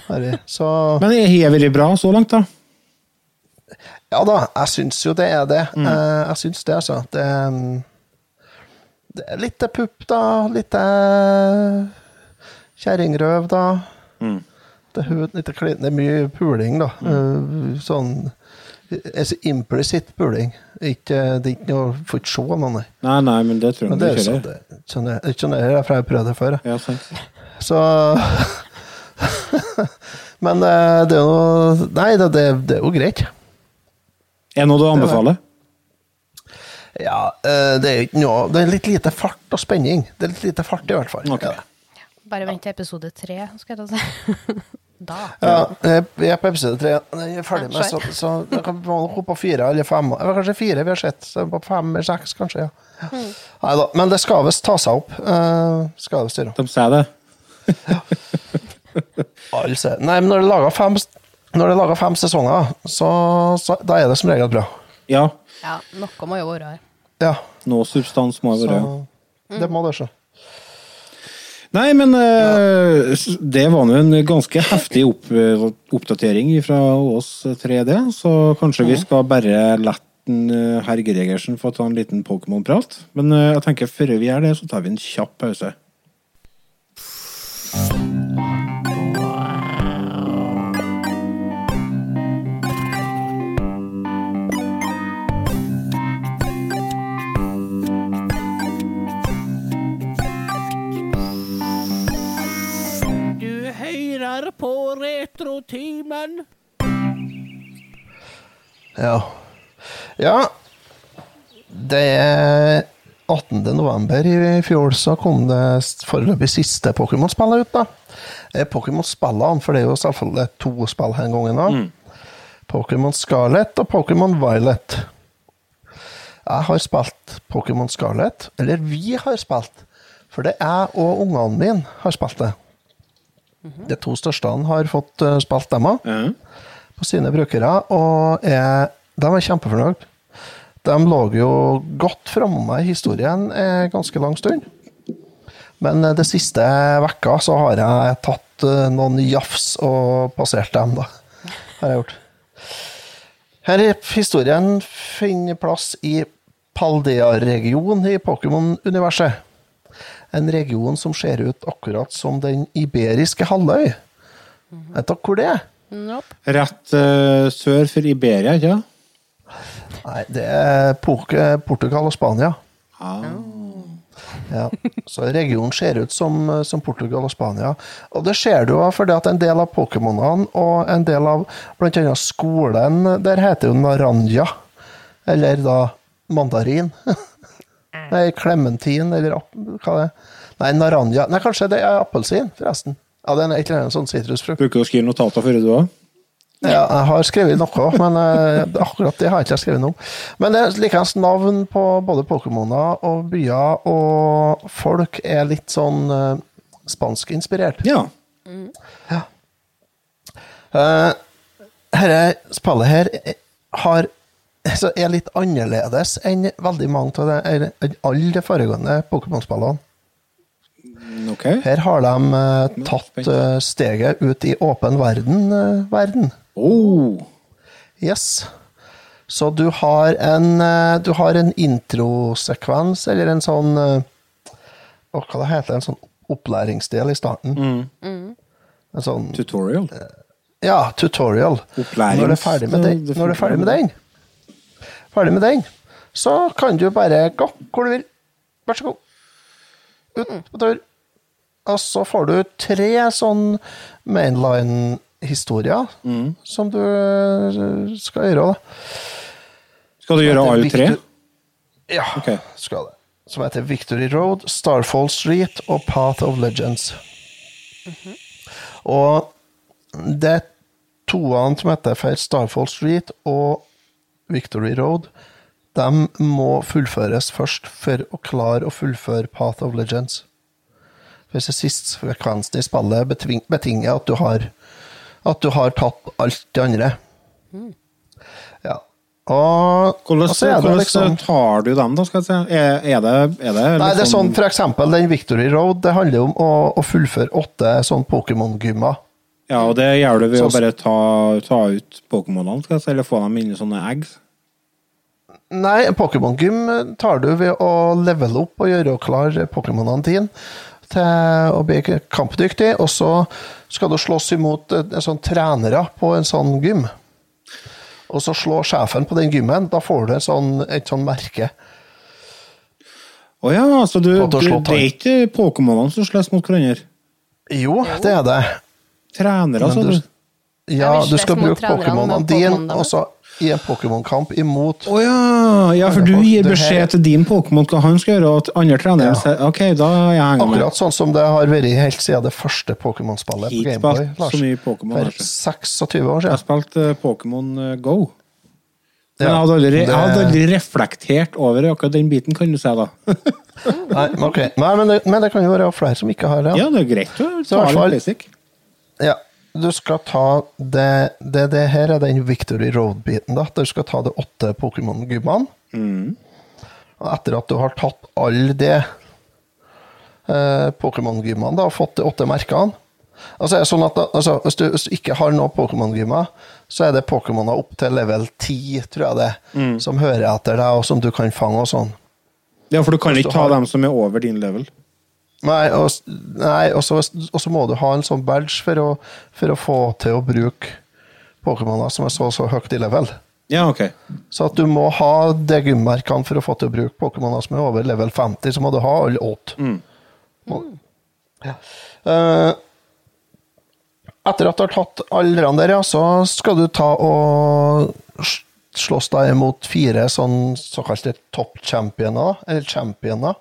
Har. Så Men har det vært bra så langt, da? ja da, jeg syns jo det er det. Mm. Eh, Jeg syns det, altså. Det, mm, det er litt pupp, da. Litt eh, kjerringrøv, da. Mm. Det, er litt det er mye puling, da. Mm. Sånn altså, Implicit puling. Ikke, det er ikke noe Får ikke se noe, nei. Nei, nei, men det tror jeg Men det er ikke sånn det, sånn det, det er sånn det er, for jeg har prøvd det før. Ja, sant. Så [LAUGHS] Men eh, det er jo Nei, det, det, det er jo greit. Er det noe du anbefaler? Ja, eh, det er ikke noe Det er litt lite fart og spenning. Det er litt lite fart, i hvert fall. Okay. Ja. Bare vent til episode tre, skal jeg si. [LAUGHS] da. Ja, jeg er på episode tre. Jeg er ferdig med, så, så jeg kan hoppe fire eller fem. Eller kanskje fire vi har sett. På fem eller seks, kanskje. ja. Nei da. Men det skal visst ta seg opp. Uh, skal visst gjøre. De sier det. altså. Nei, men når det er laga fem, er sesonger, så, så da er det som regel bra. Ja. Ja, noe må jo være her. Ja. Noe substans må jo være her. det må det skje. Nei, men eh, det var nå en ganske heftig opp, eh, oppdatering fra oss 3D, Så kanskje vi skal bare la eh, herr Gregersen få ta en liten Pokémon-prat. Men jeg tenker før vi gjør det, så tar vi en kjapp pause. På Retrotimen. Ja. Ja. Det er 18. november i fjor så kom det foreløpig siste Pokémon-spillet ut. da. Eh, Pokémon-spillene, for det er jo selvfølgelig to spill her gangen. da. Pokémon Scarlet og Pokémon Violet. Jeg har spilt Pokémon Scarlet, eller vi har spilt, for det er jeg og ungene mine har spilt det. De to største har fått eh, spilt dem òg på sine brukere, og er, de er kjempefornøyd. De lå jo godt framme i historien en ganske lang stund. Men eh, det siste vekka så har jeg tatt eh, noen jafs og passert dem, da. Har jeg gjort. Her er historien finner plass i Paldea-regionen i Pokémon-universet. En region som ser ut akkurat som den iberiske halvøy. Vet dere hvor det er? Nope. Rett uh, sør for Iberia, ikke sant? Nei, det er Portugal og Spania. Ah. Ja. Så regionen ser ut som, som Portugal og Spania. Og det ser du fordi at en del av Pokémonene og en del av bl.a. skolen der heter jo Naranja. Eller da mandarin. [LAUGHS] Nei, klementin, eller hva det er. Nei, naranja. Nei, kanskje det er appelsin, forresten. Ja, det er et eller annet sånn sitrusfrukt. Bruker du å skrive notater før du òg? Ja, jeg har skrevet noe, men eh, akkurat det har jeg ikke skrevet noe om. Men det er likeens navn på både Pokémoner og byer og folk er litt sånn uh, spanskinspirert. Ja. Ja. Uh, dette spillet her er- har så er litt annerledes enn veldig mange av det, alle de foregående Pokémon-spillene. Okay. Her har de uh, tatt uh, steget ut i åpen verden. eh, verden. Oh. Yes. Så du har en, du har en introsekvens, eller en sånn Hva det heter En sånn opplæringsdel i starten. En sånn Tutorial. Ja, tutorial. Opplærings- Når du er ferdig med den, det når du er ferdig med den så kan du bare gå hvor du vil. Vær så god. Ut på tur. Og så får du tre sånn mainline-historier som du eh, skal gjøre. da. Skal du gjøre alle tre? Ja, okay. skal det. Som heter Victory Road, Starfall Street og Path of Legends. Og det er toene som heter for Starfall Street og Victory Road, de må fullføres først for å klare å fullføre Path of Legends. Hvis det siste frekvensen i spillet betinger at du har at du har tatt alt det andre. Ja. Og, Hvordan, altså er det hvordan liksom tar du dem, da? skal jeg si? Er, er det, er det Nei, det er sånn liksom- for eksempel den Victory Road, det handler om å, å fullføre åtte sånn Pokémon-gymmer. Ja, og det gjør du ved å bare ta, ta ut Pokémonene, eller få dem inn i sånne eggs? Nei, Pokémon-gym tar du ved å levele opp og gjøre klar Pokémonene dine til å bli kampdyktig, og så skal du slåss imot eh, en sånn trenere på en sånn gym. Og så slår sjefen på den gymmen, da får du en sånn, et sånn merke. Å ja, så du, du det er ikke Pokémonene som slåss mot hverandre? Jo, det er det. Trenere, sa du-? Ja, du skal bruke Pokémonene dine, og så i en Pokémon-kamp imot Å ja! ja, for du gir beskjed til din Pokémon hva han skal gjøre, og at andre trenere Ja. sier OK, da er jeg henger. Akkurat sånn som det har vært helt siden det første Pokémon-spillet på Gameboy. For 26 år siden. Jeg har spilt eh, Pokémon eh, Go. Men jeg hadde aldri, jeg hadde aldri reflektert over akkurat den biten, kan du si, da. Nei, men. Nei, men, det, men det kan jo være flere som ikke har det. Ja, det er greit å Så ta litt basic. Ja, du skal ta det, det, det her er den Victory Road-biten. da. Du skal ta de åtte Pokémon-gymmene. Og etter at du har tatt alle de eh, Pokémon-gymmene og fått de åtte merkene Altså, sånn at altså, hvis, du, hvis du ikke har noen Pokémon-gymmer, så er det Pokémoner opp til level 10, tror jeg det, som hører etter deg, og som du kan fange og sånn. Ja, for du kan Hvis du ikke ta har- dem som er over din level. Nei, og, så må du ha en sånn badge for å, for å få til å bruke Pokémoner som er så så høyt i level. Ja, ok. Så at du må ha de gymmerkene for å få til å bruke Pokémoner som er over level 50, så må du ha alle åtte. Mm. Ja. Eh, etter at du har tatt alle de der, ja, så skal du ta og slåss deg mot fire sånn såkalte topp-championer, eller championer.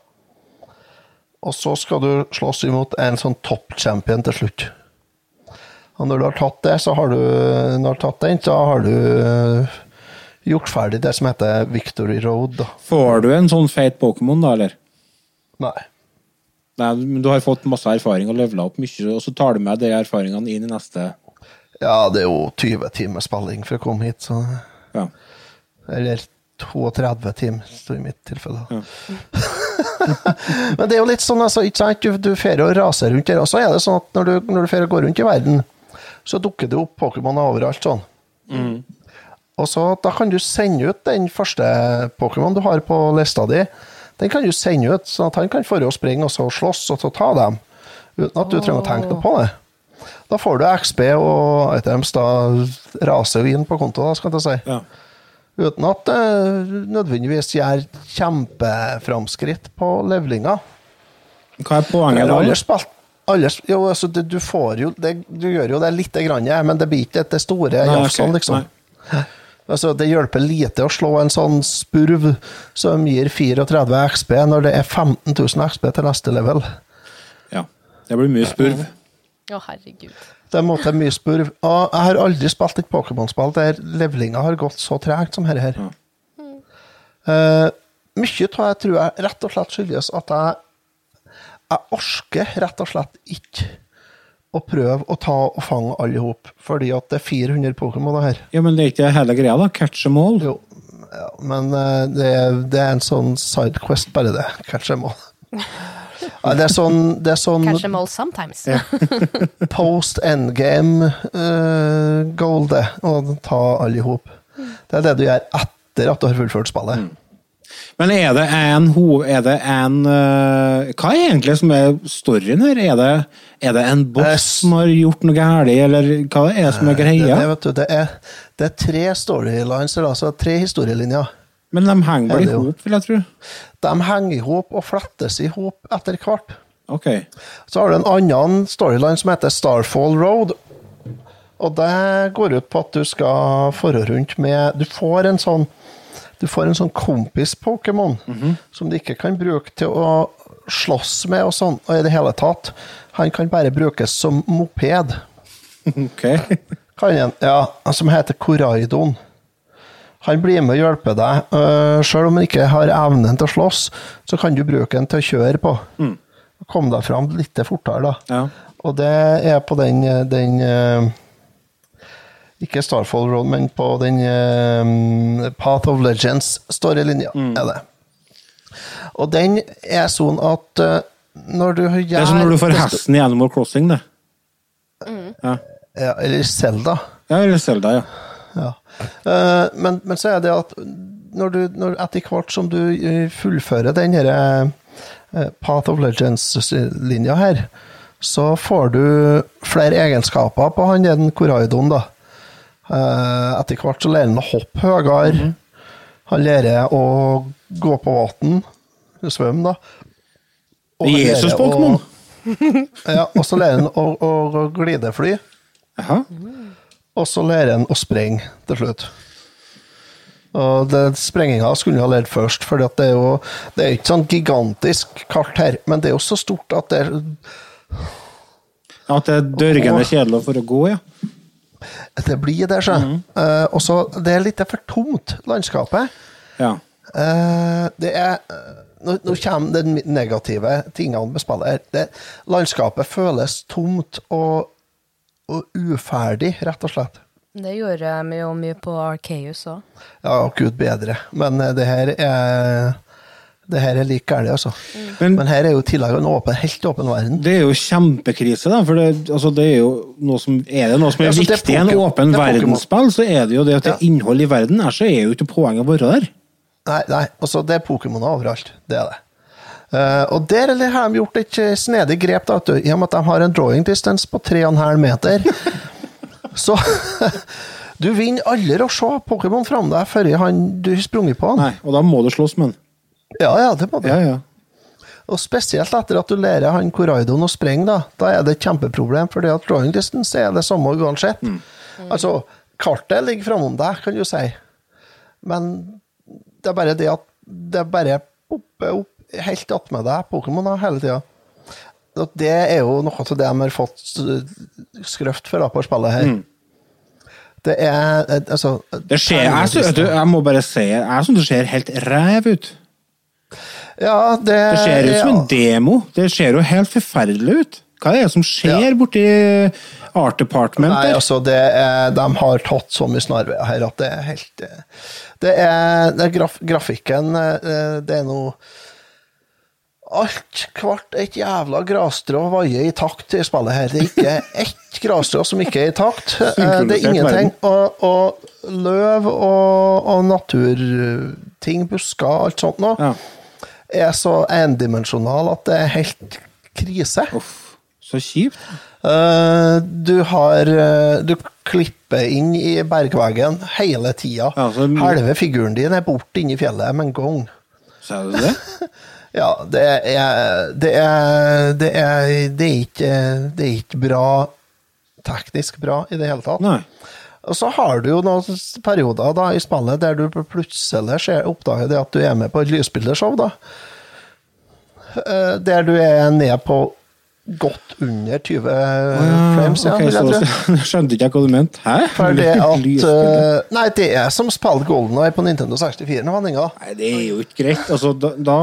Og så skal du slåss imot en sånn topp-champion til slutt. Og når du har tatt det, så har du, når du har tatt den, så har du eh, gjort ferdig det som heter Victory Road. Da. Får du en sånn feit Pokémon, da, eller? Nei. Nei, men du har fått masse erfaring og levela opp mye, og så tar du med de erfaringene inn i neste Ja, det er jo 20 timer spilling for å komme hit, så Ja. Eller 32 timer, så i mitt tilfelle. [LAUGHS] Men det er jo litt sånn, altså, ikke sant? Du, drar og raser rundt der, og så er det sånn at når du, når du og går rundt i verden, så dukker det opp Pokémoner overalt sånn. Og så da kan du sende ut den første Pokémon du har på lista di. Den kan du sende ut, sånn at han kan få og springe og så slåss og så ta dem. Uten at du trenger å tenke noe på det. Da får du XP og items, da raser jo inn på konto, da, skal jeg si. ja. Uten at det nødvendigvis gjør kjempeframskritt på levelinga. Hva er poenget da? Alle spilt alle, jo, altså, du, du får jo det, Du gjør jo det lite grann, men det blir ikke det store Nei, ok, jafsene, liksom. nei. [LAUGHS] Altså, det hjelper lite å slå en sånn spurv som gir 34 XP, når det er 15 000 XP til neste level. Ja. Det blir mye spurv. Å, herregud. Det måtte mye spurv. Og jeg har aldri spilt et Pokémon-spill der levelinga har gått så tregt som dette her. Eh, mye av det tror jeg rett og slett skyldes at jeg jeg orker rett og slett ikke å prøve å ta og fange alle i hop, fordi at det er 400 Pokémon her. Ja, men det er ikke hele greia, da? Catch them all? Jo, ja, men uh, det, er- det er en sånn sidequest, bare det. Catch them all. [LAUGHS] Ja, det er sånn, det er sånn Catch them all sometimes. [LAUGHS] post endgame uh, goal, det. Å ta alle i hop. Det er det du gjør etter at du har fullført spillet. Men er det en Er det en uh, Hva er egentlig som er storyen her? Er det, er det en Eh, boss som har gjort noe galt, eller hva er det som er greia? det, vet du, det, er, det er tre storylines, altså tre historielinjer. Men de henger Er vel i hop, vil jeg tro. De henger i hop og flettes i hop etter hvert. Ok. Så har du en annen storyline som heter Starfall Road. Og det går ut på at du skal fare rundt med Du får en sånn du får en sånn kompis-Pokémon som du ikke kan bruke til å slåss med og sånn, og i det hele tatt. Han kan bare brukes som moped. [LAUGHS] ok. Kan han, ja, som heter Koraidon. Han blir med og hjelper deg. Uh, Sjøl om han ikke har evnen til å slåss, så kan du bruke den til å kjøre på. Komme deg fram litt fortere, da. Ja. Og det er på den, den eh, Ikke Starfall Road, men på den uh, Path of Legends-storylinja. er det. Og den er sånn at uh, når du gjør Det er som når du får hesten i Animal Crossing, det. Ja. Ja, eller Zelda. ja, eller Zelda, ja. Ja. Eh, men, men så er det at når du, når etter hvert som du eh, fullfører den eh, Path of Legends-linja her, så får du flere egenskaper på han den Koraidon, da. Eh, etter hvert så lærer han å hoppe høyere. Han lærer å gå på vann, svømme, da. Og Jesus-Pokémon! [LAUGHS] Ja, og så lærer han å, å glidefly. Jaha. Og så lærer han å sprenge til slutt. Og det, Sprenginga skulle ha lært først, for det er jo det er ikke sånn gigantisk kart her, men det er jo så stort at det, er- At det er dørgende kjedelig for å gå, ja. det blir det, sjø. Eh, og så Det er litt for tomt, landskapet. ja. Uh, det er nå, nå kommer de negative tingene med spillet. her. Det, landskapet føles tomt og, og uferdig, rett og slett. Det gjorde vi jo mye på Arkeus òg. Ja, gud bedre. Men eh, det her er det her er like galt, altså. Men- Men her er jo i tillegg en åpen, helt åpen verden. Det er jo kjempekrise, da. For det, altså, det er jo noe som Er det noe som er Ja, viktig i en åpen er verdensspill, så er det jo det at det Ja. er innhold i verden. Ellers så er jo ikke poenget å være der. Nei, nei, altså det er Pokémoner overalt. Det er det. Eh, og der har de gjort et eh, snedig grep, da, du, i og med at de har en drawing distance på 3,5 meter. [LAUGHS] Så [LAUGHS] du vinner aldri å se Pokémon fram deg før han, du har sprunget på han. Nei, Og da må du slåss med den. Ja, ja, det må du. Ja, ja. Og spesielt etter at du lærer han Koraidon å springe, da, da er det et kjempeproblem, for det at drawing distance er det samme uansett. Altså, kartet ligger framom deg, kan du si, men det er bare det at det bare popper opp helt attmed deg Pokémoner hele tida. Det er jo noe av det de har fått eh, skrøft for da, på spillet her. Det er eh, altså Det skjer, jeg, du, jeg må bare si jeg syns det ser helt ræv ut. Ja, det, Det ser ut som ja. en demo. Det ser jo helt forferdelig ut. Hva er det som skjer Ja. borti Art Department Nei, altså, er, de har tatt så mye snarveier her at det er helt eh, Det er, det er graf, grafikken Det er noe Alt hvert et jævla grasstrå vaier i takt i spillet her. Det er ikke ett grasstrå som ikke er i takt. Eh, Det er ingenting. Og, og løv og, og naturting, busker, alt sånt noe, Ja. er så endimensjonal at det er helt krise. Uff, så kjipt. Eh, du har eh, Du klipper inn i bergveggen hele tida. Ja, Halve figuren din er borte inne i fjellet med en gang. Sa du det? [LAUGHS] Ja, det er Det er Det er, det er, ikke, det er ikke bra teknisk bra i det hele tatt. Nei. Og så har du jo noen perioder da i spillet der du plutselig ser, oppdager det at du er med på et lysbildeshow, da. Eh, Der du er ned på godt under 20 frames, ja, jeg så, [LAUGHS] skjønte ikke jeg hva du mente. Hæ? [LAUGHS] For det [LAUGHS] at eh, Nei, det er som spiller Golden Eye på Nintendo 64 nå, Henninga. Nei, det er jo ikke greit. Altså, da, da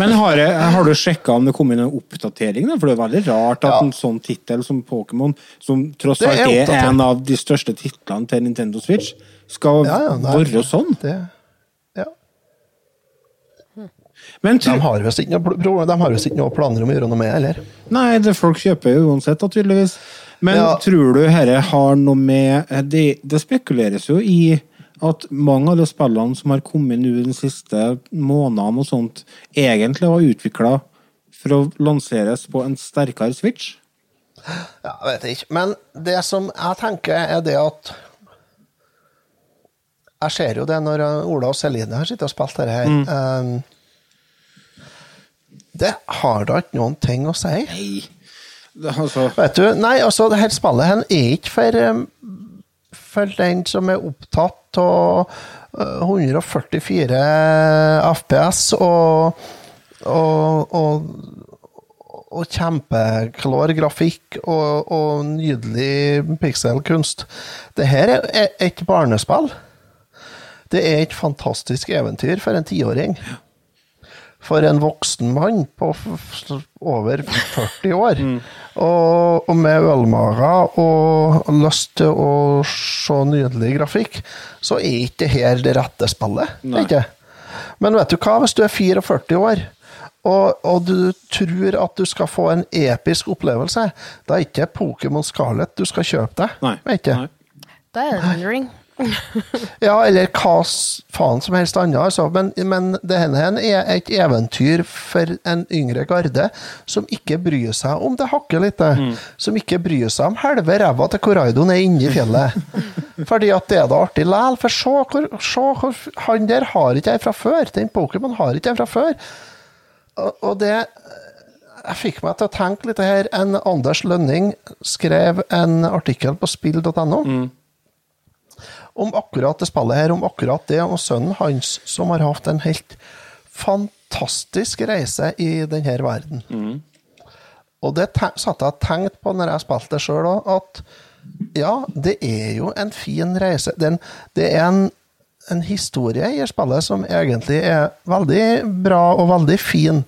Men har, jeg, har du sjekka om det kom inn en oppdatering? Da? For det er veldig rart at Ja. en sånn tittel som Pokémon, som tross alt er er en av de største titlene til Nintendo Switch, skal Ja, ja, være sånn. Det, ja. Men De har visst ikke noe, planer om å gjøre noe med eller? nei, det folk kjøper jo uansett, tydeligvis. Men Ja. tror du dette har noe med det, det spekuleres jo i at mange av de spillene som har kommet nå de siste månedene og sånt, egentlig var utvikla for å lanseres på en sterkere Switch? Ja, jeg vet ikke. Men det som jeg tenker, er det at Jeg ser jo det når Ola og Celine har sittet og spilt dette her. Um, det har da ikke noen ting å si. Nei. Det, altså, Vet du, nei, altså, det her spillet her er ikke for, um, for den som er opptatt av uh, 144 FPS og, og, og, og kjempeklar grafikk og, og nydelig pikselkunst. Det her er et barnespill. Det er et fantastisk eventyr for en tiåring. For en voksen mann på over 40 år. Og, og med ølmager og lyst til å se nydelig grafikk, så er ikke det her det rette spillet. Ikke? Men vet du hva, hvis du er 44 år, og, og du tror at du skal få en episk opplevelse, da er ikke Pokémon Scarlett du skal kjøpe deg. nei. Nei. Det er Elden Ring. [LAUGHS] Ja, eller hva faen som helst annet. Altså. Men, men det her er et eventyr for en yngre garde som ikke bryr seg om det hakker litt. Som ikke bryr seg om halve ræva til Koraidoen er inni fjellet. [LAUGHS] Fordi at det er da artig likevel. For se hvor, se hvor Han der har ikke jeg fra før. Den Pokémon har ikke jeg fra før. Og, og det jeg fikk meg til å tenke litt her. En Anders Lønning skrev en artikkel på spill.no om akkurat det spillet her, om akkurat det, og sønnen hans, som har hatt en helt fantastisk reise i denne verden. Og det satte jeg tenkt på når jeg spilte det sjøl òg, at ja, det er jo en fin reise. Det er en, det er en, en historie i spillet som egentlig er veldig bra og veldig fin,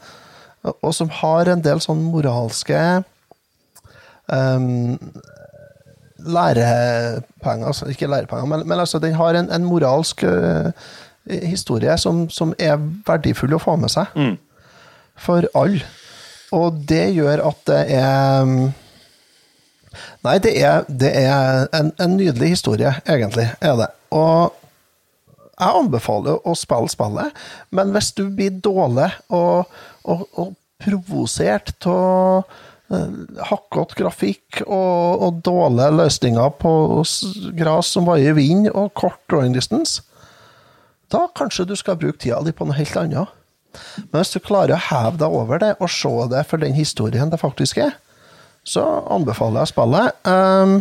og som har en del sånn moralske um, lærepenger, altså ikke lærepenger, men, men altså den har en, en moralsk uh, historie som, som er verdifull å få med seg. For alle. Og det gjør at det er mm, Nei, det er, det er en, en nydelig historie, egentlig, er det. Og jeg anbefaler å spille spillet, men hvis du blir dårlig og, og, og provosert av hakkete grafikk og, og dårlige løsninger på gress som vaier i vind, og kort drawing distance, da kanskje du skal bruke tida di på noe helt annet. Men hvis du klarer å heve deg over det og se det for den historien det faktisk er, så anbefaler jeg spillet. Um,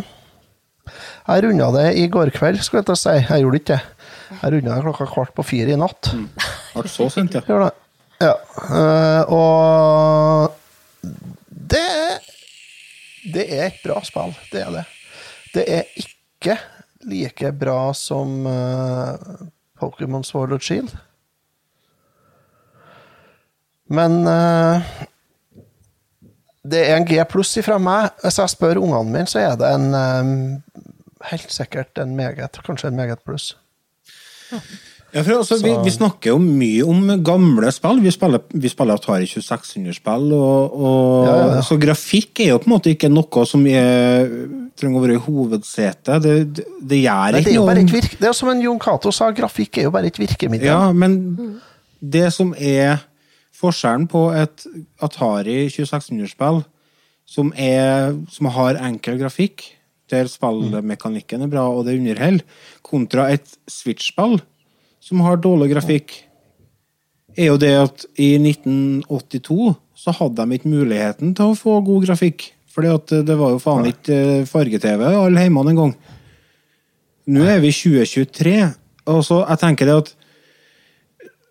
jeg runda det i går kveld, skulle jeg til å si. Jeg gjorde ikke det. Jeg runda det klokka kvart på fire i natt. Ble så sent, ja. Ja. eh, og det Det er et bra spill. Det er det. Det er ikke like bra som uh, Pokémon Sword and Shield. Men uh, det er en G pluss ifra meg. Hvis jeg spør ungene mine, så er det en um, helt sikkert en meget, kanskje en meget pluss. Ja, for altså, vi, vi snakker jo mye om gamle spill. Vi spiller, vi spiller Atari 2600-spill. Og, og, Ja, ja, ja. Så grafikk er jo på en måte ikke noe som er, trenger å være i hovedsetet. Det, det, det gjør ikke noe det er som en Jon Cato sa, grafikk er jo bare et virkemiddel. Ja, men det som er forskjellen på et Atari 2600-spill, som, som har enkel grafikk, der spillmekanikken er bra og det underholder, kontra et Switch-spill som har dårlig grafikk, er jo det at i 1982 så hadde de ikke muligheten til å få god grafikk. Fordi det var jo faen ikke eh, farge-TV alle hjemme en gang. Nå er vi i 2023, og så jeg tenker det at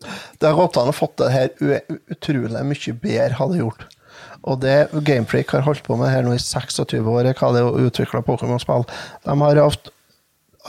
Det har gått an å fått det her utrolig mye bedre, hadde gjort. Og det Gamefreak har holdt på med her nå i 26 år, hva det er å utvikle Pokémon-spill. De har hatt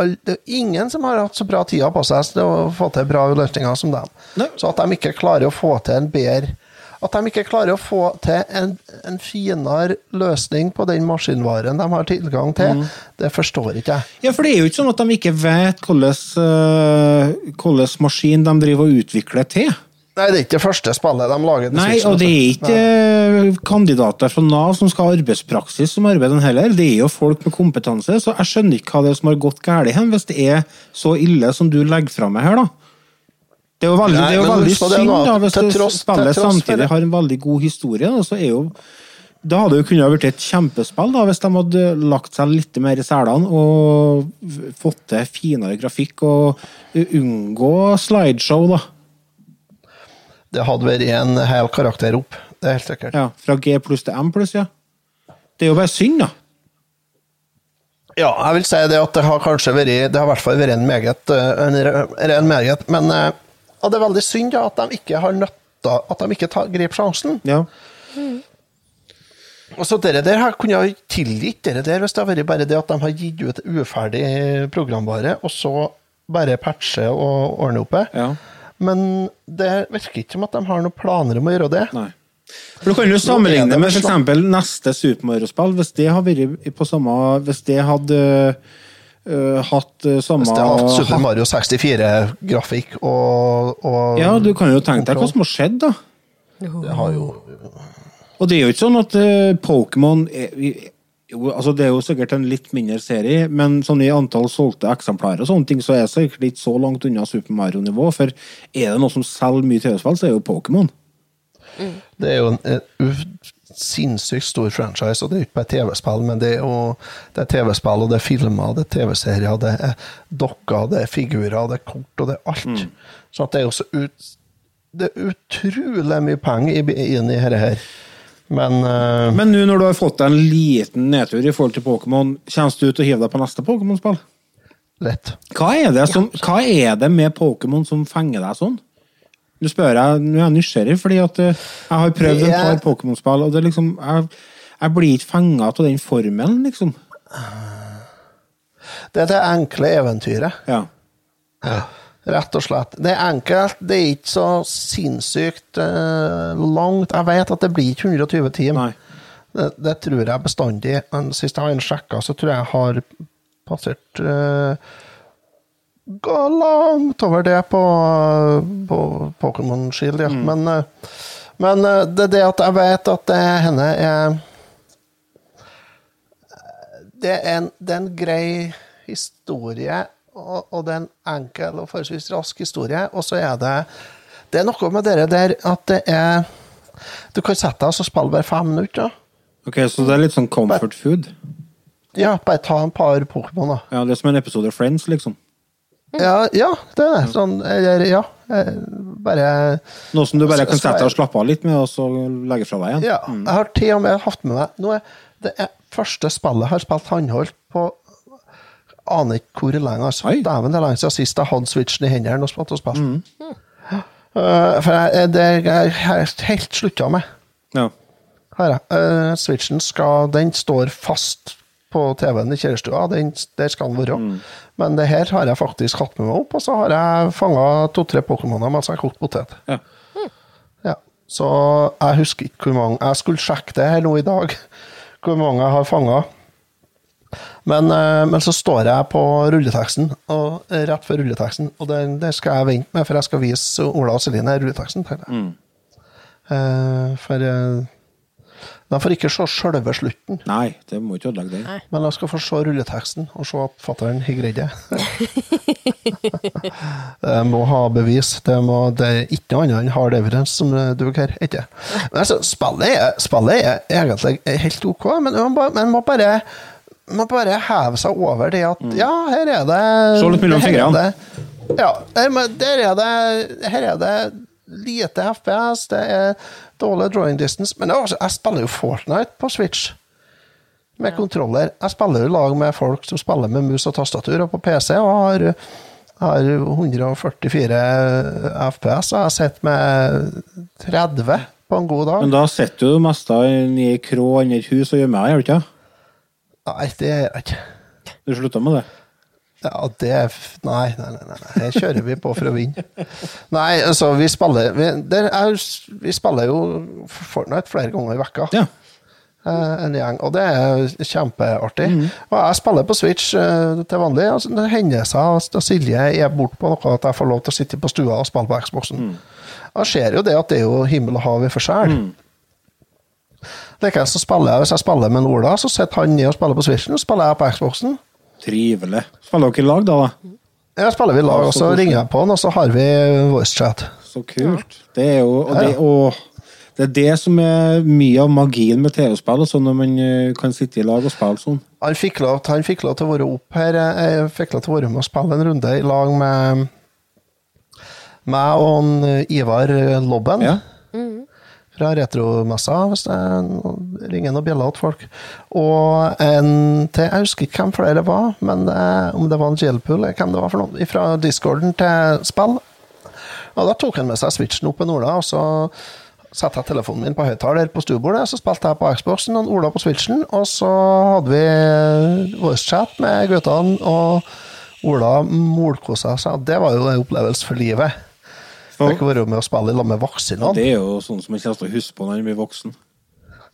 all- det er ingen som har hatt så bra tida på seg til å få til bra løsninger som dem. Nei. Så at de ikke klarer å få til en bedre At de ikke klarer å få til en, en finere løsning på den maskinvaren de har tilgang til, det forstår ikke jeg. Ja, for det er jo ikke sånn at de ikke vet hvilken uh, maskin de driver og utvikler til. Nei, det er ikke det første spillet de lager. til Nei, og det er ikke Nei. kandidater fra Nav som skal ha arbeidspraksis som arbeider heller. Det er jo folk med kompetanse, så jeg skjønner ikke hva det er som har gått galt hen, hvis det er så ille som du legger fram her, da. Det er jo veldig, Nei, det er jo veldig det synd noe, da, hvis du tross- til spiller samtidig har en veldig god historie, da, så er jo Da hadde det kunnet vært et kjempespill da, hvis de hadde lagt seg litt mer i selene og fått til finere grafikk og unngå slideshow, da. Det hadde vært en hel karakter opp. Det er helt sikkert. Ja, fra G pluss til M pluss, ja. Det er jo bare synd, da. Ja, jeg vil si det at det har kanskje vært Det har i hvert fall vært en meget, eh, en, en meget Men eh, og det er veldig synd da, at de ikke har nøtta At de ikke tar, grep sjansen. Ja. Og så dere der kunne jeg tilgitt dere der hvis det hadde vært bare det at de har gitt ut uferdig programvare, og så bare patche og ordne opp det. ja. Men det virker ikke som at de har noen planer om å gjøre det. Nei. For Du kan jo sammenligne det med f.eks. neste Super Mario-spill. Hvis det hadde vært på samme Hvis det hadde uh, hatt øh, samme Hvis det hadde hatt Super Mario 64-grafikk og, og Ja, du kan jo tenke deg hva som har skjedd, da. Det har jo Og det er jo ikke sånn at uh, Pokémon er- jo, altså Det er jo sikkert en litt mindre serie, men sånn i antall solgte eksemplarer og sånne ting, så er det sikkert ikke så langt unna Super Mario-nivå. For er det noe som selger mye TV-spill, så er det jo Pokémon. Det er jo en, en sinnssykt stor franchise, og det er ikke bare TV-spill, men det er jo det er TV-spill, og det er filmer, det er TV-serier, det er dokker, det er figurer, det er kort, og det er alt. Så at det er jo så ut, det er utrolig mye penger inn i dette her. Men, uh... Men nå når du har fått deg en liten nedtur i forhold til Pokémon, kommer du til å hive deg på neste Pokémon-spill? lett. Hva er det, som, hva er det med Pokémon som fenger deg sånn? Nå spør jeg, nå er jeg nysgjerrig, fordi at eh, jeg har prøvd Det et par Pokémon-spill, og det liksom, jeg, jeg blir ikke fenga av den formelen, liksom. Det er det enkle eventyret. Ja. Ja. Rett og slett. Det er enkelt, det er ikke så sinnssykt uh, langt. Jeg vet at det blir ikke 120 timer. Det, det tror jeg bestandig. Men sist jeg har sjekka, så tror jeg jeg har passert uh, Gå langt over det på, på Pokémon Shield, ja. Men, uh, men det er det at jeg vet at det henne er det er, en, det er en grei historie, og, og det er en enkel og forholdsvis rask historie. Og så er det Det er noe med dere der at det er Du kan sette deg og spille bare fem minutter. Ok, så det er litt sånn comfort food? Ja, bare ta en par Pokémon, da. Ja, det er som en episode av Friends, liksom. Ja, ja, det er det. Sånn, eller, ja. eh, Bare Noe som du bare kan sette deg og slappe av litt med, og så legge fra deg igjen. Ja, jeg har til og med hatt med meg Nå er Det er første spillet jeg har spilt håndholdt på Aner ikke hvor lenge. Altså. Dæven, det er lenge siden sist jeg hadde switchen i hendene og spilte og spilt. Uh, for jeg, det er jeg helt, helt slutta med. Ja. Her. Eh, switchen skal Den står fast på TV-en i. Den, der skal den være. Men det her har jeg faktisk hatt med meg opp, og så har jeg fanga to-tre Pokémoner mens jeg har kokt potet. Ja. Ja, så jeg husker ikke hvor mange Jeg skulle sjekke det her nå i dag, hvor mange jeg har fanga. Men, eh, men så står jeg på rulleteksten, og, rett før rulleteksten, og den, den, skal jeg vente med, for jeg skal vise Ola og Celine rulleteksten. Mm. Eh, for uh, de får ikke se sjølve slutten, Nei, det må ikke ødelegge den. men de skal få se rulleteksten og se at fatter'n har greid [LAUGHS] det. Må ha bevis. Det, må, det er ikke noe annet enn hard evidence som du her. heter. Men altså, spillet er, spillet er egentlig helt ok, men man bare, man må bare man bare heve seg over det at ja, her er det Se litt mellom her er fingrene. det- Ja, der, der er det Her er det lite FPS, det er dårlig drawing distance. Men er også, jeg spiller jo Fortnite på Switch med kontroller. Jeg spiller jo lag med folk som spiller med mus og tastatur, og på PC og har, har 144 FPS. Og jeg har sett med 30 på en god dag. Men da sitter du mest i krå inni et hus og gjemmer deg, gjør du ikke? Nei, det gjør jeg ikke. Du slutta med det? Ja, det er Nei, nei, nei. nei. Her kjører vi på for å vinne. Nei, altså, vi spiller Vi, er, vi spiller jo Fortnite flere ganger i vekka. Ja. eh, en gjeng, og det er kjempeartig. Og jeg spiller på Switch eh, til vanlig. Altså, det hender seg at Silje er borte på noe, at jeg får lov til å sitte på stua og spille på Xboxen. Jeg ser jo det at det er jo himmel og hav i for seg. Likeens så spiller jeg, hvis jeg spiller med Ola, så sitter han ned og spiller på Switchen, og spiller jeg på Xboxen. Trivelig. Spiller dere i lag, da? da? Ja, spiller vi i lag, og så ringer jeg på han, og så har vi voicechat. Så kult. Det er jo og det, og Det er det som er mye av magien med TV-spill, altså når man eh, kan sitte i lag og spille sånn. Han fikk, lov, han fikk lov til å være opp her. Jeg fikk lov til å være med og spille en runde i lag med meg og eh, Ivar Lobben. Ja. Fra Retromessa, hvis det ringer noen bjeller til folk. Og en til, jeg husker ikke hvem flere var, men det, om det var en jailpool, eller hvem det var for noe, fra discorden til spill. Og da tok han med seg switchen opp i Ola, og så satte jeg telefonen min på høyttaler på stuebordet, så spilte jeg på Xboxen og Ola på switchen, og så hadde vi voicechat med guttene, og Ola molkosa seg. Det var jo en opplevelse for livet. Fikk være med å spille sammen med voksne. Det er jo sånn som man kommer til å huske på når man blir voksen.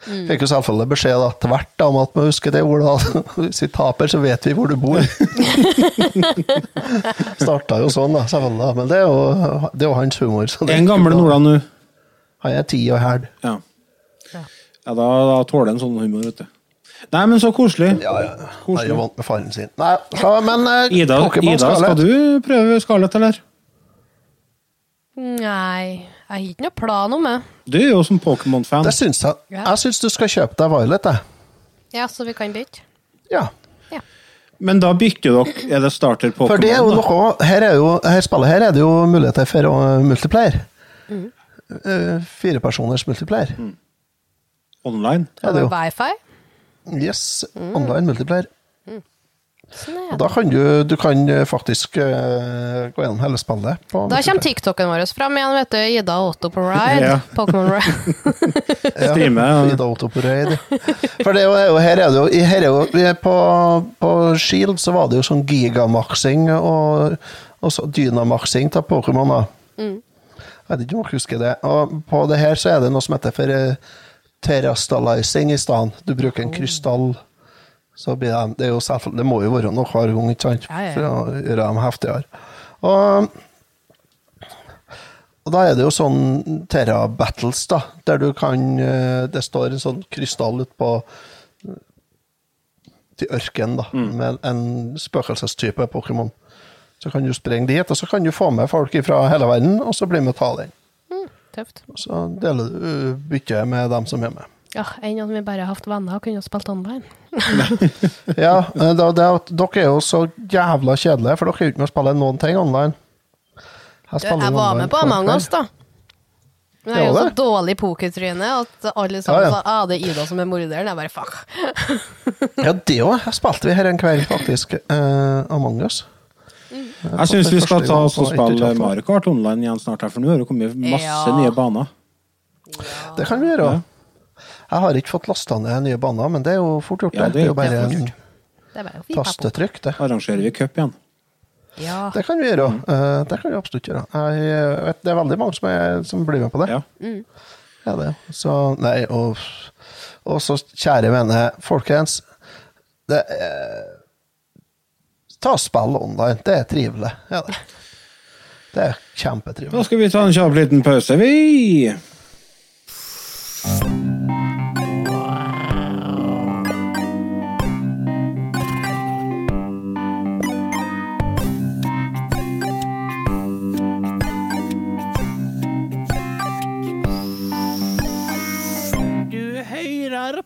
Fikk jo selvfølgelig beskjed etter hvert om at vi husker det, Ola. [LAUGHS] Hvis vi taper, så vet vi hvor du bor. [LAUGHS] Starta jo sånn, da, selvfølgelig. Men det er jo, det er jo hans humor. Så det En gammel Nordland nå. Han er ti og hæl. Ja. ja, da, da tåler en sånn humor, vet du. Nei, men så koselig. Ja, ja. Han er jo vant med faren sin. Nei, så, men eh, Ida, Ida, skal du prøve Scarlett, eller? Nei, jeg har ikke noe plan om det. Du er jo som Pokémon-fan. Det syns jeg. Ja. Jeg syns du skal kjøpe deg Violet, jeg. Ja, så vi kan bytte. Ja. Men da bytter dere. Er det starter Pokémon? For det er jo noe Her er jo, her spillet her er det jo muligheter for uh, multiplayer. Mm. Uh, Firepersoners multiplayer. Online? Er det er jo. Wifi? Yes, online multiplayer. Sånn Og da kan du, du kan uh, faktisk uh, gå gjennom hele spillet. På Da kommer. TikToken vår fram igjen, vet du. Ida og Otto på ride. [LAUGHS] Ja. Pokémon Ride. [LAUGHS] Ja, Ida Otto på ride. For det er jo, er her er det jo, her er jo på, på Shield så var det jo sånn gigamaxing og, og så dynamaxing til Pokémon. da. Jeg vet ikke om dere husker det. Og på det her så er det noe som heter for uh, terastalizing i stedet. Du bruker en krystall. Så blir de, det, er jo selvfølgelig, det må jo være noe hver gang, ikke sant? Ja, ja. For å gjøre dem heftigere. Og og da er det jo sånn Terra Battles, da, der du kan eh, Det står en sånn krystall ut på til ørkenen, da, med en spøkelsestype Pokémon. Så kan du springe dit, og så kan du få med folk fra hele verden, og så bli med og ta den. Tøft. Og så deler du uh, byttet med dem som er med. Ja, Enn om vi bare har hatt venner og kunne spilt online. Ja, det, det, er- Dere er jo så jævla kjedelige, for dere er jo ikke med å spille noen ting online. Du, jeg var med på Among us, da. Men jeg er jo så dårlig pokertryne at alle Ja, sammen ja. sa ah, det er Ida som er morderen. Jeg bare fuck. [LAUGHS] Ja, det òg. spilte vi her en kveld, faktisk. Uh, Among us. Jeg syns vi skal ta oss og spille. Mario Kart online igjen snart, her, for nå har det kommet masse Ja. nye baner. Det kan vi gjøre. Jeg har ikke fått lasta ned nye baner, men det er jo fort gjort. Ja, det. det er det er jo bare en. Det er bare tastetrykk, det. Arrangerer vi cup igjen? Ja. Det kan vi gjøre. Mm. det kan vi absolutt gjøre. Jeg vet, det er veldig mange som, er, som blir med på det. Ja. Ja, det. Så, nei, og, og så, kjære vene, folkens. Det er, ta og spill online. Det er trivelig. Ja, det. det er Da skal vi ta en kjapp liten pause, vi.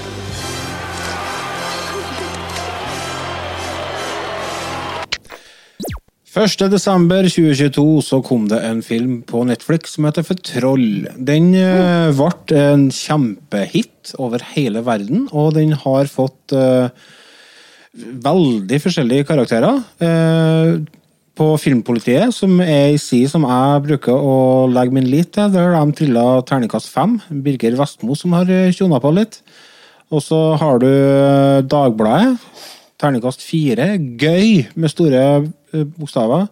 desember 2022 så kom det en film på Netflix som heter For Troll. Den uh, ble en kjempehit over hele verden, og den har fått uh, veldig forskjellige karakterer. Uh, på Filmpolitiet, som er ei side som jeg bruker å legge min lit til, der de trilla terningkast fem. Birger Vestmo som har eh, tjona på litt. Og så har du eh, Dagbladet, terningkast fire. Gøy, med store eh, bokstaver.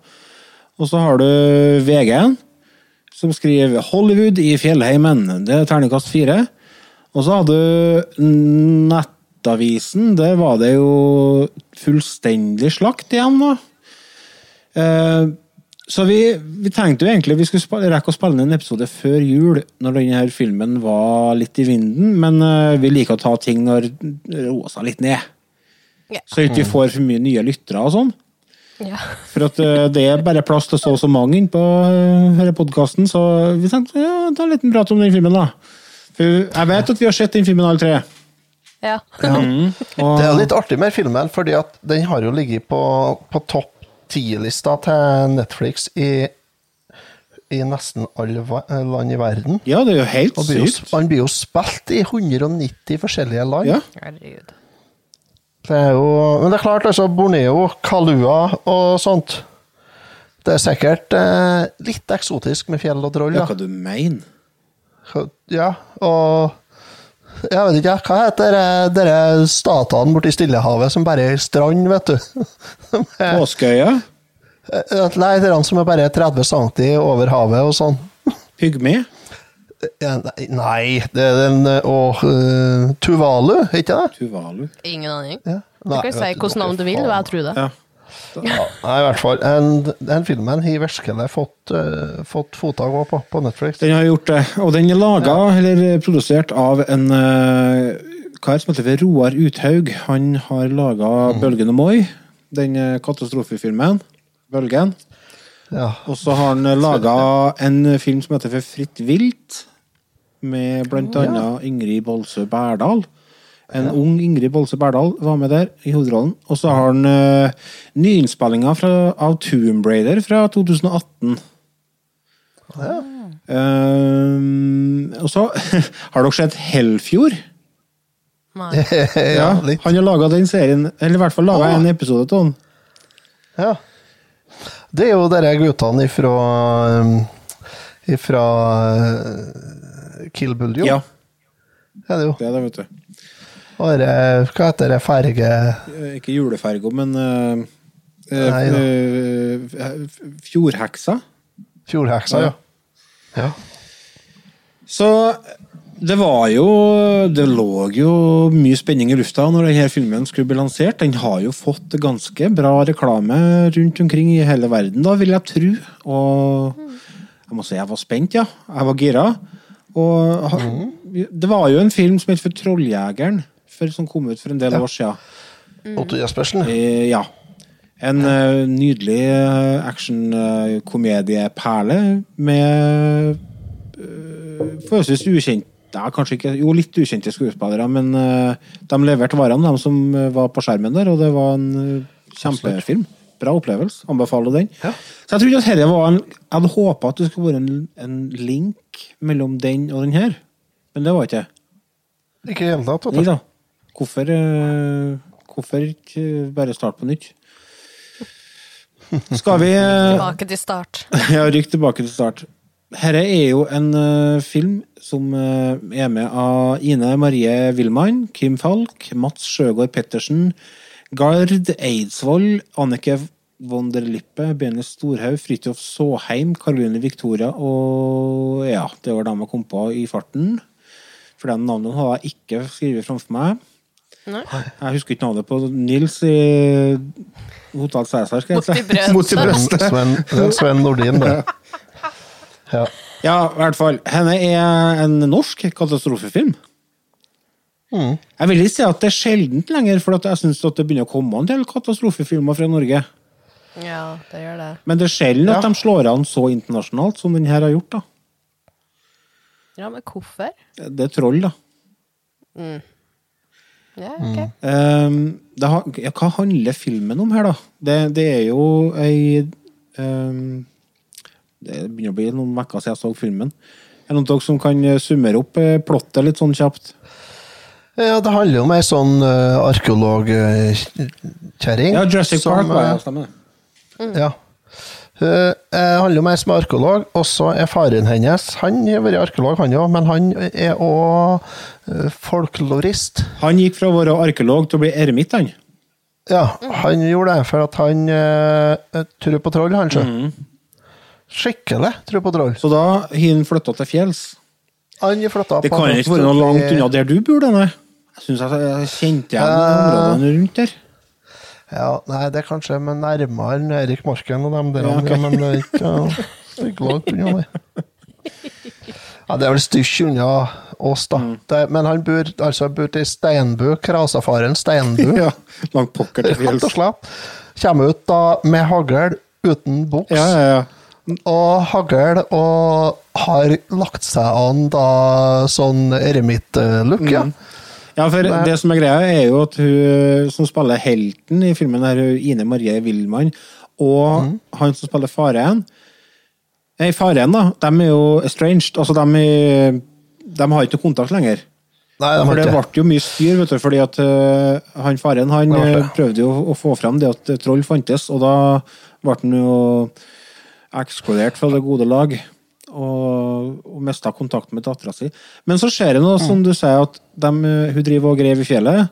Og så har du VG, som skriver 'Hollywood i fjellheimen'. Det er terningkast fire. Og så hadde du Nettavisen. Der var det jo fullstendig slakt igjen, da. Eh, Så vi, vi tenkte jo egentlig vi skulle rekke å spille inn en episode før jul, når denne her filmen var litt i vinden, men eh, vi liker å ta ting når det roer seg litt ned. Yeah. Så ikke vi får for mye nye lyttere og sånn. Ja. For at eh, det er bare plass til så og så mange inn på uh, denne podkasten, så vi tenkte ja, ta en liten prat om den filmen, da. For jeg vet at vi har sett den filmen alle tre. ja. Og, Det er litt artig med filmen, fordi at den har jo ligget på, på topp ti-lista til Netflix i, i nesten alle land i verden. Ja, det er jo helt sykt. han blir jo spilt i 190 forskjellige land. Ja. Herregud. Det er jo, men det er klart, altså Borneo, Kalua og sånt. Det er sikkert eh, litt eksotisk med fjell og troll. Ja, hva du mener? ja, og jeg vet ikke, hva heter dere statene borti Stillehavet som bare er strand, vet du? [LAUGHS] Påskeøya? Nei, det er de som er bare 30 cm over havet og sånn. Pygmy? Ja, nei, nei, det er den Å, uh, Tuvalu, ikke det? Tuvalu. Ingen aning. Ja. Du kan si hvilket navn du vil, og jeg tror det. Ja. Ja, nei, i hvert fall. En, den filmen har virkelig fått, uh, fått fottak på, på Netflix. Den har gjort det, og den er laga, eller produsert, av en uh, kar som heter Roar Uthaug. Han har laga 'Bølgen og Moi', den eh, katastrofefilmen. 'Bølgen'. Ja. Og så har han laga en film som heter 'For fritt vilt', med blant annet Ingrid Bolsø Berdal. En ung Ingrid Bolsø Berdal var med der i hovedrollen. Og så har han uh, nyinnspillinger av Tomb Raider fra 2018. Um, og så [LAUGHS] har dere sett Hellfjord? Nei. [LAUGHS] ja, litt. Han har laga den serien, eller i hvert fall laga en episode av den. Ja. Det er jo disse guttene ifra um, ifra uh, Kill Bill, jo. Ja, Det er det jo. det er det, vet du. Og det, hva heter det, ferge... Eh, Ikke juleferga, men uh, Nei uh, Fjordheksa. Fjordheksa, ja. ja. Så det var jo Det lå jo mye spenning i lufta når denne filmen skulle bli lansert. Den har jo fått ganske bra reklame rundt omkring i hele verden, da, vil jeg tro. Og jeg må si jeg var spent, ja. Jeg var gira. Og ha- det var jo en film som het for Trolljegeren, for, som kom ut for en del år siden. Otto Jespersen. Eh, ja. En uh, nydelig uh, actionkomedieperle med uh, forholdsvis ukjent ja, kanskje ikke, Jo, litt ukjente skuespillere, men uh, de leverte varene, de som eh, var på skjermen der, og det var en eh, kjempefilm. Bra opplevelse. Anbefaler den. Ja. Så jeg at dette var en Jeg hadde håpa at det skulle være en, en link mellom den og den her, men det var ikke det. Ikke i hele tatt. Vet du. da. Hvorfor, eh, hvorfor ikke bare starte på nytt? Skal vi eh, Tilbake til start. [LAUGHS] Ja, rykk tilbake til start. Dette er jo en uh, film som uh, er med av Ine Marie Wilman, Kim Falk, Mats Sjøgaard Pettersen, Gard Eidsvoll, Annike von der Lippe, Benny Storhaug, Fridtjof Såheim, Karoline Victoria og Ja, det var dem jeg kom på i farten. For den navnet hadde jeg ikke skrevet framfor meg. Nei. Jeg husker ikke navnet på Nils i Hotell Cæsar. Mot i brøstet. Sven, Sven Nordin, det. Ja. Ja, i hvert fall. Henne er en norsk katastrofefilm. Jeg vil ikke si at det er sjeldent lenger, for at jeg syns det begynner å komme en del katastrofefilmer fra Norge. Ja, det gjør det. Men det er sjelden at de slår an så internasjonalt som den her har gjort. da. Ja, men hvorfor? Det er troll, da. Ja, ok. Um, det har, ja, hva handler filmen om her, da? Det, det er jo ei um, Det begynner å bli noen uker siden jeg så filmen. Er det noen av dere som kan eh, summere opp eh, plottet litt sånn kjapt? ja, det handler om ei sånn uh, arkeologkjerring. Ja, Jurassic som, Park var eh. Stemmer det. Ja. Uh, handler jo mer som arkeolog, og så er faren hennes Han har vært arkeolog, han òg, men han er òg uh, folklorist. Han gikk fra å være arkeolog til å bli eremitt, han. Ja, han gjorde det, for at han uh, tror på troll, han, sjø. Skikkelig tror på troll. Så da har han flytta til fjells. Han flytta Det kan ikke være noe langt unna der du bor, nei? Jeg syns jeg jeg kjente igjen Eh. områdene rundt der. Ja, nei, det er kanskje med nærmere enn Erik Marken og dem der, Ja, okay. men det er ikke, ja, ikke langt unna det. Ja, det er vel stykk unna oss, da. Mm. Det, men han bor altså bor i Steinbu, Krasafaren Steinbu. [LAUGHS] Ja, langt pokker til Rett og slett. Kommer ut da med hagl uten boks. Ja, ja, ja. og hagl, og har lagt seg an da sånn eremittlook, mm. ja. Ja, for det, det som er greia, er jo at hun som spiller helten i filmen, er Ine Marie Wilman, og mm. han som spiller faren Nei, faren, da. De er jo estranged. Altså, de, de har ikke kontakt lenger. Nei, de For det ble jo mye styr, vet du, fordi at uh, han faren han øh, prøvde jo å få frem det at troll fantes, og da ble han jo ekskludert fra det gode lag. Og, og mista kontakt med dattera si. Men så skjer det noe, Mm. som du sier, at dem, øh, hun driver og graver i fjellet.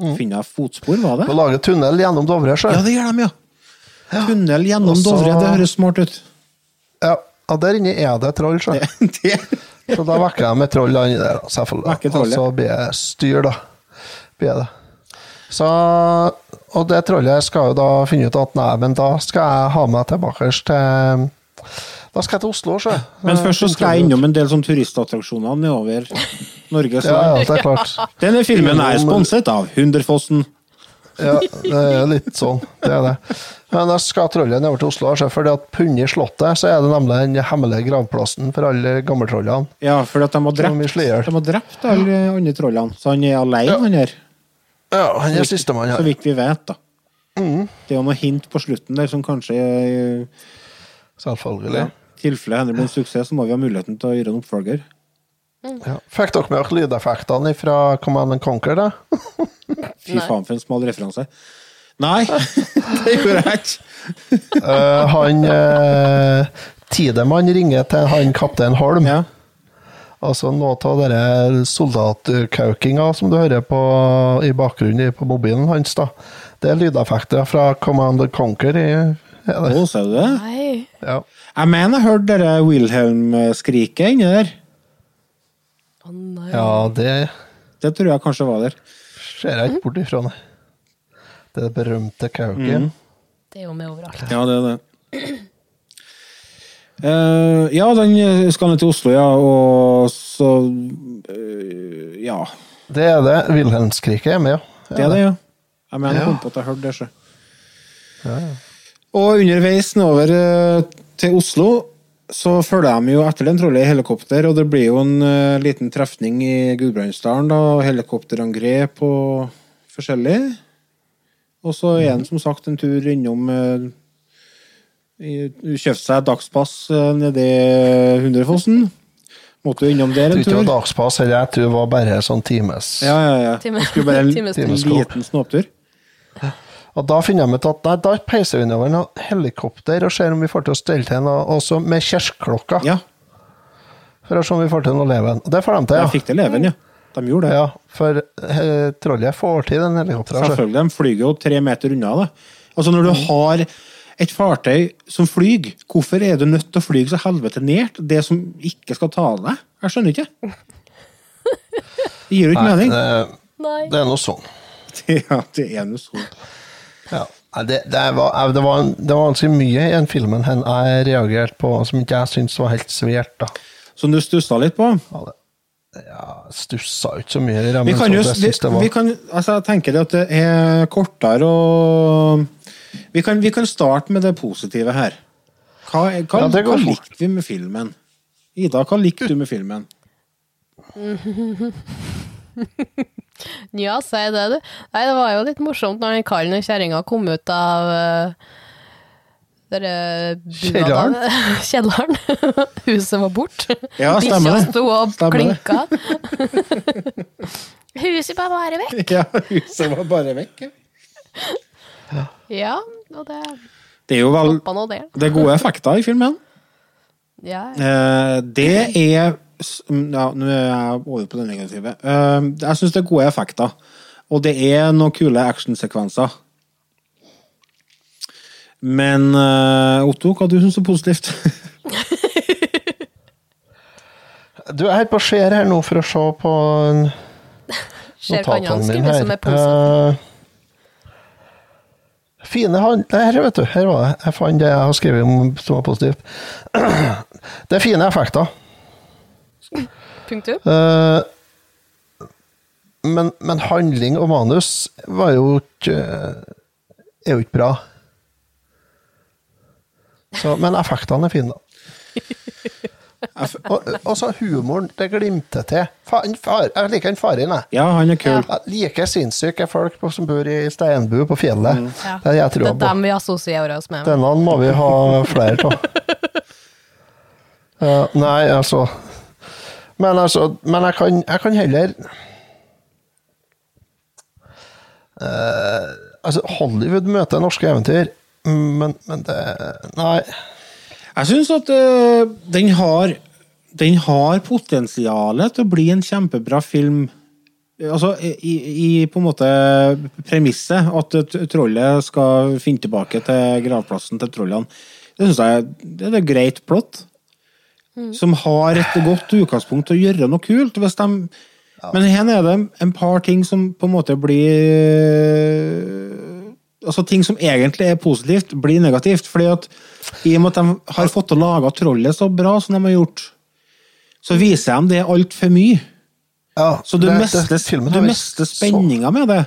Mm. Finner jeg fotspor, var det? Å lage tunnel gjennom Dovre, sjø. Ja, det gjør de, ja. Tunnel gjennom Også... Dovre, det høres smart ut. Ja, og der inne er det troll, sjø. [LAUGHS] Så da vekker jeg med troll inni der, selvfølgelig. Og så blir jeg styr, da. Blir jeg det. Så, og det trollet skal jo da finne ut at nei, men da skal jeg ha meg tilbake til Da skal jeg til Oslo, sjø. men først så skal jeg innom en del sånn turistattraksjoner nedover Norge. Så Ja, ja, det er klart. Denne filmen er sponset av Hunderfossen. Ja, det er litt sånn. Det er det. Men jeg skal trollet nedover til Oslo, fordi at punni slottet så er det nemlig den hemmelige gravplassen for alle gammeltrollene. Ja, for at de har drept, de har drept alle andre trollene. Så han er alene, han her. Ja, han er sistemann Så her. vidt vi vet, da. Mm. Det er jo noe hint på slutten der som kanskje eh, Selvfølgelig. I tilfelle Henry blir en suksess, så må vi ha muligheten til å gjøre en oppfølger. Ja. Fikk dere med dere lydeffektene fra Command and Conquer? da? [LAUGHS] Fy faen, for en smal referanse. Nei, [LAUGHS] det gjorde jeg ikke. uh, han uh, Tidemann ringer til han kaptein Holm. Ja. Altså noe av den soldatkaukinga som du hører på i bakgrunnen på mobilen hans. da. Det er lydeffekter fra Command and Conquer. I, er det. Å, ser du det? Nei. Ja. Jeg mener jeg hørte det Wilhelm-skriket inni der. Å nei. ja, det Det tror jeg kanskje var der. ser jeg ikke bort ifra. Nei. Det er det berømte kauken. Det er jo med overalt. Ja, det er det. Eh, ja, den skal ned til Oslo, ja, og så eh, Ja. Det er det. Wilhelmskriket er med, ja. Det er det, ja. Jeg mener jeg kom på at jeg hørte det. Så. Og underveis over eh, til Oslo så følger de jo etter den trolig i helikopter, og det blir jo en uh, liten trefning i Gudbrandsdalen, da, og helikopterangrep og forskjellig. Og så er han som sagt en tur innom uh, Kjøpte seg dagspass uh, nedi Hundrefossen. Måtte jo innom der en tror ikke dagspass, heller, jeg tror det var bare sånn times. Ja, ja, ja. Time- skulle bare en, [LAUGHS] en liten snåptur. Og da finner de ut at nei, da peiser vi nedover noe helikopter og ser om vi får til å stelle til noe, også med kirkeklokka, Ja, for å se om vi får til noe leven. Og det får de til, jeg ja. fikk til leven, ja. De gjorde det. ja for he, trollet får til den helikopteren. altså. Selvfølgelig, de flyger jo tre meter unna. det. Altså Når du har et fartøy som flyr, hvorfor er du nødt til å fly så helvete nært det som ikke skal ta deg? Jeg skjønner ikke. Det gir jo ikke Nei, mening. det, det er noe sånn. [LAUGHS] Ja, det er noe sånn. Ja. Det, det, var, det, var, det var ganske mye i den filmen hen jeg reagerte på, som ikke jeg syntes var helt svært. da. Som du stussa litt på? Ja, det, ja, stussa ikke så mye. i det, Vi kan jo, vi, vi kan, altså jeg tenker det at det er kortere og vi kan, vi kan starte med det positive her. Hva, hva, Ja, hva likte vi med filmen? Ida, hva likte du med filmen? [LAUGHS] [LAUGHS] Ja, si det, du. Nei, det var jo litt morsomt når den karen og kjerringa kom ut av uh, dere bua Kjelleren? [LAUGHS] Kjelleren. [LAUGHS] Huset var borte. Ja, stemmer Bikkja sto og klinka. Huset var bare vekk. Ja, huset var bare vekk. ja. Ja, og det Det er jo vel det. det er gode effekter i filmen. Ja, ja. det er Ja, nå er jeg over på det negative. Eh, jeg syns det er gode effekter. Og det er noen kule actionsekvenser. Men eh, Otto, hva du synes er positivt? [LAUGHS] Du, jeg er på skjer her nå for å se på [LAUGHS] notatene mine her. er. Eh, fine han- Her, vet du. Her var det. Jeg fant det jeg har skrevet om som var positivt. [CLEARS THROAT] Det er fine effekter. [LAUGHS] Punktum. Uh, men, men handling og manus var jo ikke er jo ikke bra. Så, men effektene er fine, da. Og, og så humoren, det glimter til. Fa, far, jeg liker han faren, jeg. Ja, han er kul. Jeg liker sinnssyke folk på, som bor i steinbu på fjellet. Ja. Det er tror Det er dem vi assosierer oss med. Denne må vi ha flere av. uh, [LAUGHS] nei, altså Men altså, men jeg kan, jeg kan heller uh, Altså, Hollywood møter norske eventyr, men, men det Nei. Jeg syns at uh, den har Den har potensialet til å bli en kjempebra film. Altså, i, i på en måte premisset at trollet skal finne tilbake til gravplassen til trollene. Det syns jeg det er greit plott. Som har et godt utgangspunkt til å gjøre noe kult. Hvis de, Men her er det en par ting som på en måte blir altså Ting som egentlig er positivt, blir negativt. fordi at I og med at de har fått til å lage trollet så bra som de har gjort, så viser de det altfor mye. Ja, Så du det- det- mister, filmen du mister spenninga med det.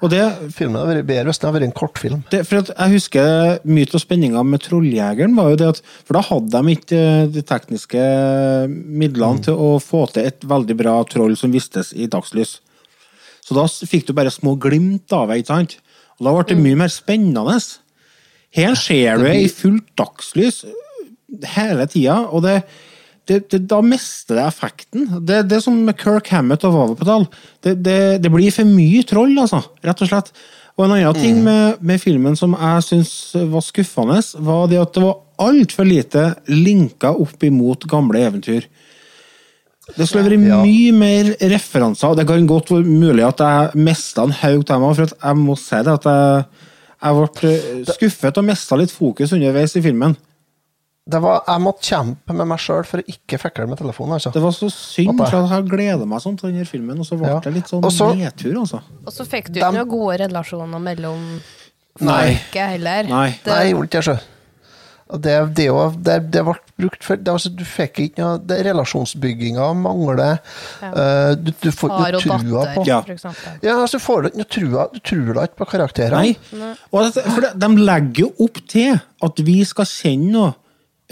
Og det, Filmen hadde vært bedre hvis det hadde vært en kortfilm. det, for jeg husker mye av spenninga med Trolljegeren, var jo det at For da hadde de ikke eh, de tekniske midlene til å få til et veldig bra troll som vistes i dagslys. Så da fikk du bare små glimt av det, ikke sant? Og da ble det mye mer spennende. Her ser du det i fullt dagslys hele tida, og det, det, det, da mister det effekten. Det, det som med Kirk Hammett og Vavapedal. Det, det, det blir for mye troll, altså, rett og slett. Og en annen ting med, med filmen som jeg syns var skuffende, var det at det var altfor lite linka opp imot gamle eventyr. Det skulle vært Ja. mye mer referanser. Det kan godt være mulig at jeg mista en haug av dem, for jeg må si det at jeg, jeg ble eh, skuffet og mista litt fokus underveis i filmen. Det var, jeg måtte kjempe med meg sjøl for å ikke fikle med telefonen. altså. Det var så synd, jeg- for jeg gleda meg sånn til denne filmen, og så ble Ja. det litt sånn Også, nedtur, altså. Og så fikk du ikke noen gode relasjoner mellom folket heller. Nei. Det, Nei, jeg gjorde ikke det, sjø. Det, det, jo- det, det ble brukt for det, altså, Du fikk ikke noe det, Relasjonsbygginga mangler. Eh, du, du får ikke og noe trua på Ja. Ja, altså, får du ikke noe trua Du tror da ikke på karakterene. Nei. Og det, for det, de legger jo opp til at vi skal kjenne noe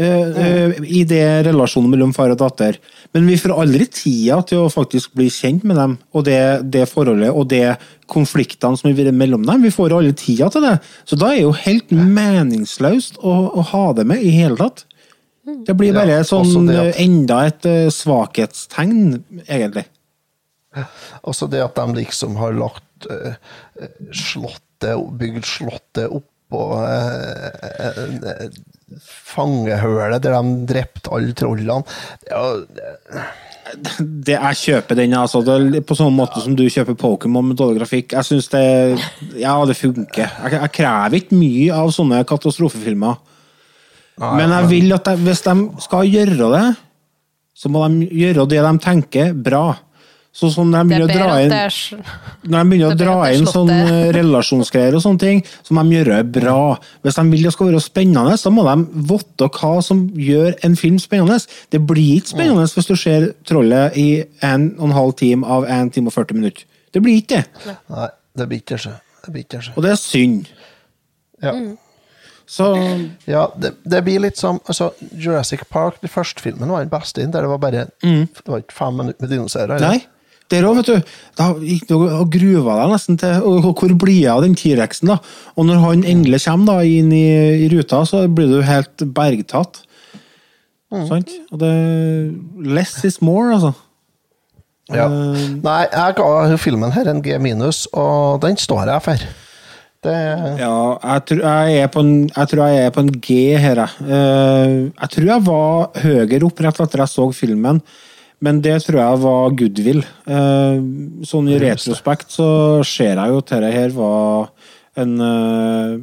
eh, i det relasjonen mellom far og datter. Men vi får aldri tida til å faktisk bli kjent med dem, og det, det forholdet og det konfliktene som er mellom dem. Vi får aldri tida til det. Så da er det jo helt meningsløst å, å ha det med i hele tatt. Det blir bare Ja, sånn at- eh, enda et svakhetstegn, egentlig. Også det at de liksom har lagt uh, slottet Bygd slottet oppå eh, uh, fangehølet der de drepte alle trollene. Det jeg kjøper den, altså. På sånn måte som du kjøper Pokémon med dårlig grafikk. Jeg syns det Ja, det funker. Jeg, jeg krever ikke mye av sånne katastrofefilmer. men jeg vil at de, hvis de skal gjøre det, så må de gjøre det de tenker, bra. Sånn som når de er begynner å dra inn når de begynner å dra inn sånn relasjonsgreier og sånne ting, så må de gjøre det bra. Hvis de vil det skal være spennende, så må de vite hva som gjør en film spennende. Det blir ikke spennende hvis du ser Trollet i en og en halv time av 1 time og 40 minutter. Det blir ikke det. Nei, det blir ikke det. Det blir ikke det. Og det er synd. Ja. Så Ja, det, det blir litt som altså, Jurassic Park, den første filmen, var den beste, der det var bare Det var ikke fem minutter med dinosaurer. Der òg, vet du. Da gikk du og gruva deg nesten til Hvor blir jeg av den T-rexen, da? Og når han endelig kommer da inn i, i ruta, så blir du helt bergtatt. Sant? Og det Less is more, altså. Ja. Uh, Nei, jeg ga filmen her en G minus, og den står jeg for. Det Ja, jeg tror jeg på en, jeg tror jeg er på en G her, jeg. Eh, jeg tror jeg var høyere opp rett etter jeg så filmen, men det tror jeg var goodwill. Eh, sånn i retrospekt så ser jeg jo at dette her var en eh,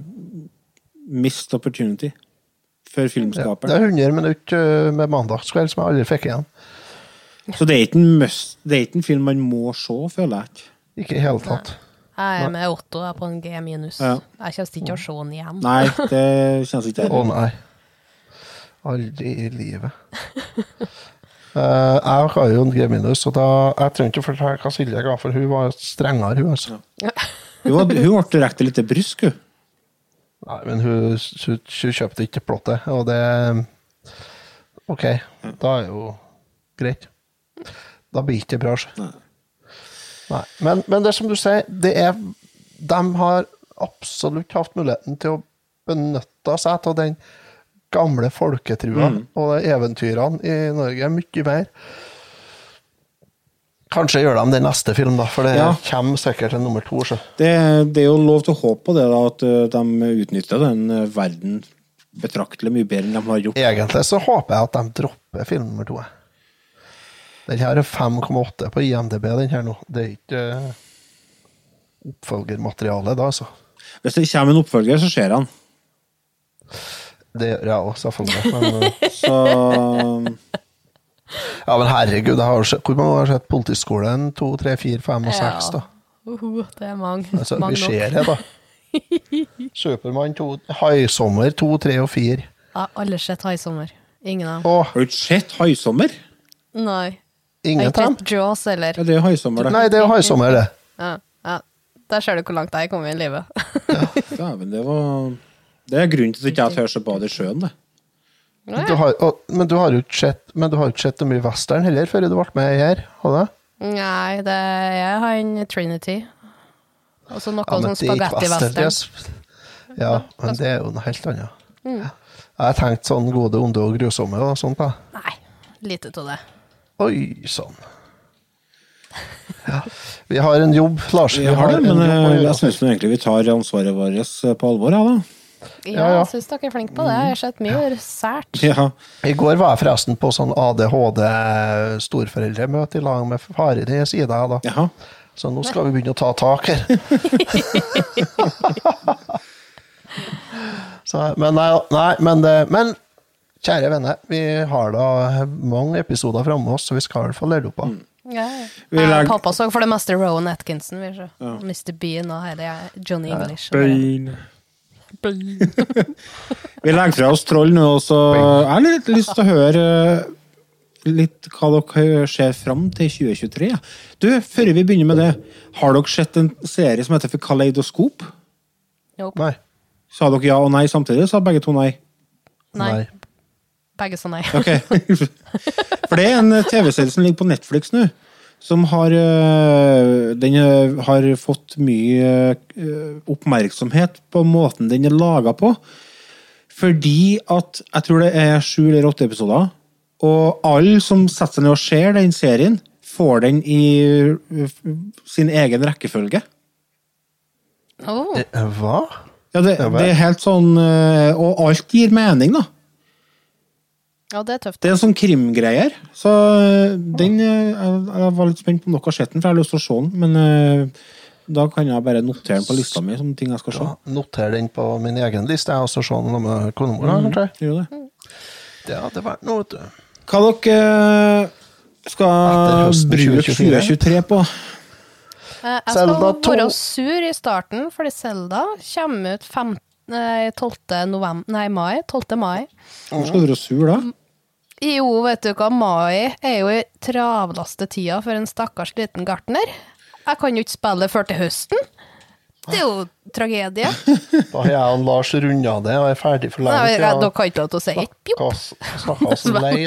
missed opportunity for ja, det er 100 minutter med mandagskveld som jeg aldri fikk igjen. Så det er ikke en must, det er ikke en film man må se, føler jeg ikke. Ikke i hele tatt. Jeg er med Otto jeg er på en G minus. Ja. Jeg kommer ikke til å se den igjen. Nei, det kjennes ikke Å det. nei. Aldri i livet. [LAUGHS] Eh, jeg har jo en G-minus, og da, jeg trenger ikke fortelle hva Silje ga, for hun var strengere, hun. altså. Hun, var, hun ble direkte litt brysk, hun. Nei, men hun, hun, hun kjøpte ikke plottet, og det OK, da er jo greit. Da blir ikke det bra. så. Nei. Men, men det er som du sier, det er De har absolutt hatt muligheten til å benytte seg av den gamle folketrua og eventyrene i Norge mye mer. Kanskje gjør de det i neste film, da, for det Ja. kommer sikkert en nummer to. Så. Det, det er jo lov til å håpe på det, da, at eh, de utnytter den eh, verden betraktelig mye bedre enn de har gjort. Egentlig så håper jeg at de dropper film nummer to. Den her er 5,8 på IMDb, den her nå. Det er ikke uh, oppfølgermateriale, da, altså. Hvis det kommer en oppfølger, så ser han. Det gjør jeg òg, selvfølgelig. Men, Så ja, men herregud, jeg har sett, hvor mange har sett Politiskolen? To, tre, fire, fem og Ja. seks, da. Uhu, det er mange. Altså, mange vi ser det, da. [LAUGHS] Supermann, 2, Haisommer, to, tre og fire. Jeg har aldri sett Haisommer. Ingen av dem. Åh. har du ikke sett Haisommer? Nei. Ingen av dem? Jaws eller? Ja, det er Haisommer, det. Nei, det er Haisommer, det. Ja, ja. Der ser du hvor langt jeg er kommet i livet. ja, Dæven, det var Det er grunnen til at jeg ikke tør å bade i sjøen, det. Du har, og, men du har jo ikke sett Men du har jo ikke sett så mye western heller før du ble med her? Hadde? Nei, det? Jeg har en Trinity. Og så noe Ja, sånn er spagetti-western. er- Ja, men det er jo noe helt annet. Mm. Jeg har tenkt sånn gode, onde og grusomme og sånt. da. Nei, lite av det. Oi sann. Ja. Vi har en jobb, Lars. Vi har det, men eh, jeg syns egentlig vi tar ansvaret vårt eh, på alvor, ja da. Ja, Ja, ja. jeg syns dere er flinke på det. Jeg har sett mye sært. Ja. I går var jeg forresten på sånn ADHD-storforeldremøte i lag med faren i sida. da. Ja. Så nå skal vi begynne å ta tak her. [LAUGHS] Så, men nei, nei men, det, men kjære venner, vi har da mange episoder framme oss, så vi skal i hvert fall lære opp av. Ja. Vi Jeg og pappa så for det meste Rowan Atkinson. Ja. Mr. Bean og her er Johnny English. bare- [LAUGHS] Vi legger fra oss troll nå, og så jeg har litt lyst til å høre eh, litt hva dere ser fram til 2023. ja. Du, før vi begynner med det, har dere sett en serie som heter for Kaleidoskop? Nope. Nei. Sa dere ja og nei samtidig? Sa begge to nei? Nei. Begge sa nei. Okay. [LAUGHS] [LAUGHS] For det er en TV-serie som ligger på Netflix nå, som har øh, Den øh, har fått mye øh, oppmerksomhet på måten den er laga på. Fordi at jeg tror det er sju eller åtte episoder, og alle som setter seg ned og ser den serien, får den i sin egen rekkefølge. Oh. Eh, Hva? Ja, det, det er helt sånn Og alt gir mening, da. Ja, det er tøft. Det er en sånn krimgreier. Så øh, den øh, Jeg jeg var litt spent på om dere har sett den, for jeg har lyst til å se den. Men øh, da kan jeg bare notere den på lista mi som ting jeg skal se. Ja, Noter den på min egen liste, jeg også se noe med konemor. da, kanskje. Gjør det. Det hadde vært noe, vet du. Hva dere skal bruke 2024? 2023 på? Eh, Jeg skal to- være sur i starten, fordi Selda kommer ut 15. nei, 12. November, nei, mai. 12. mai. Hvorfor skal du være sur da? Jo, vet du hva, mai er jo i travleste tida for en stakkars liten gartner. Jeg kan jo ikke spille før til høsten. Det er jo tragedie. [LAUGHS] Da har jeg og Lars runda det og er ferdig for lenge jeg, dere har ikke lov til å si et pjopp.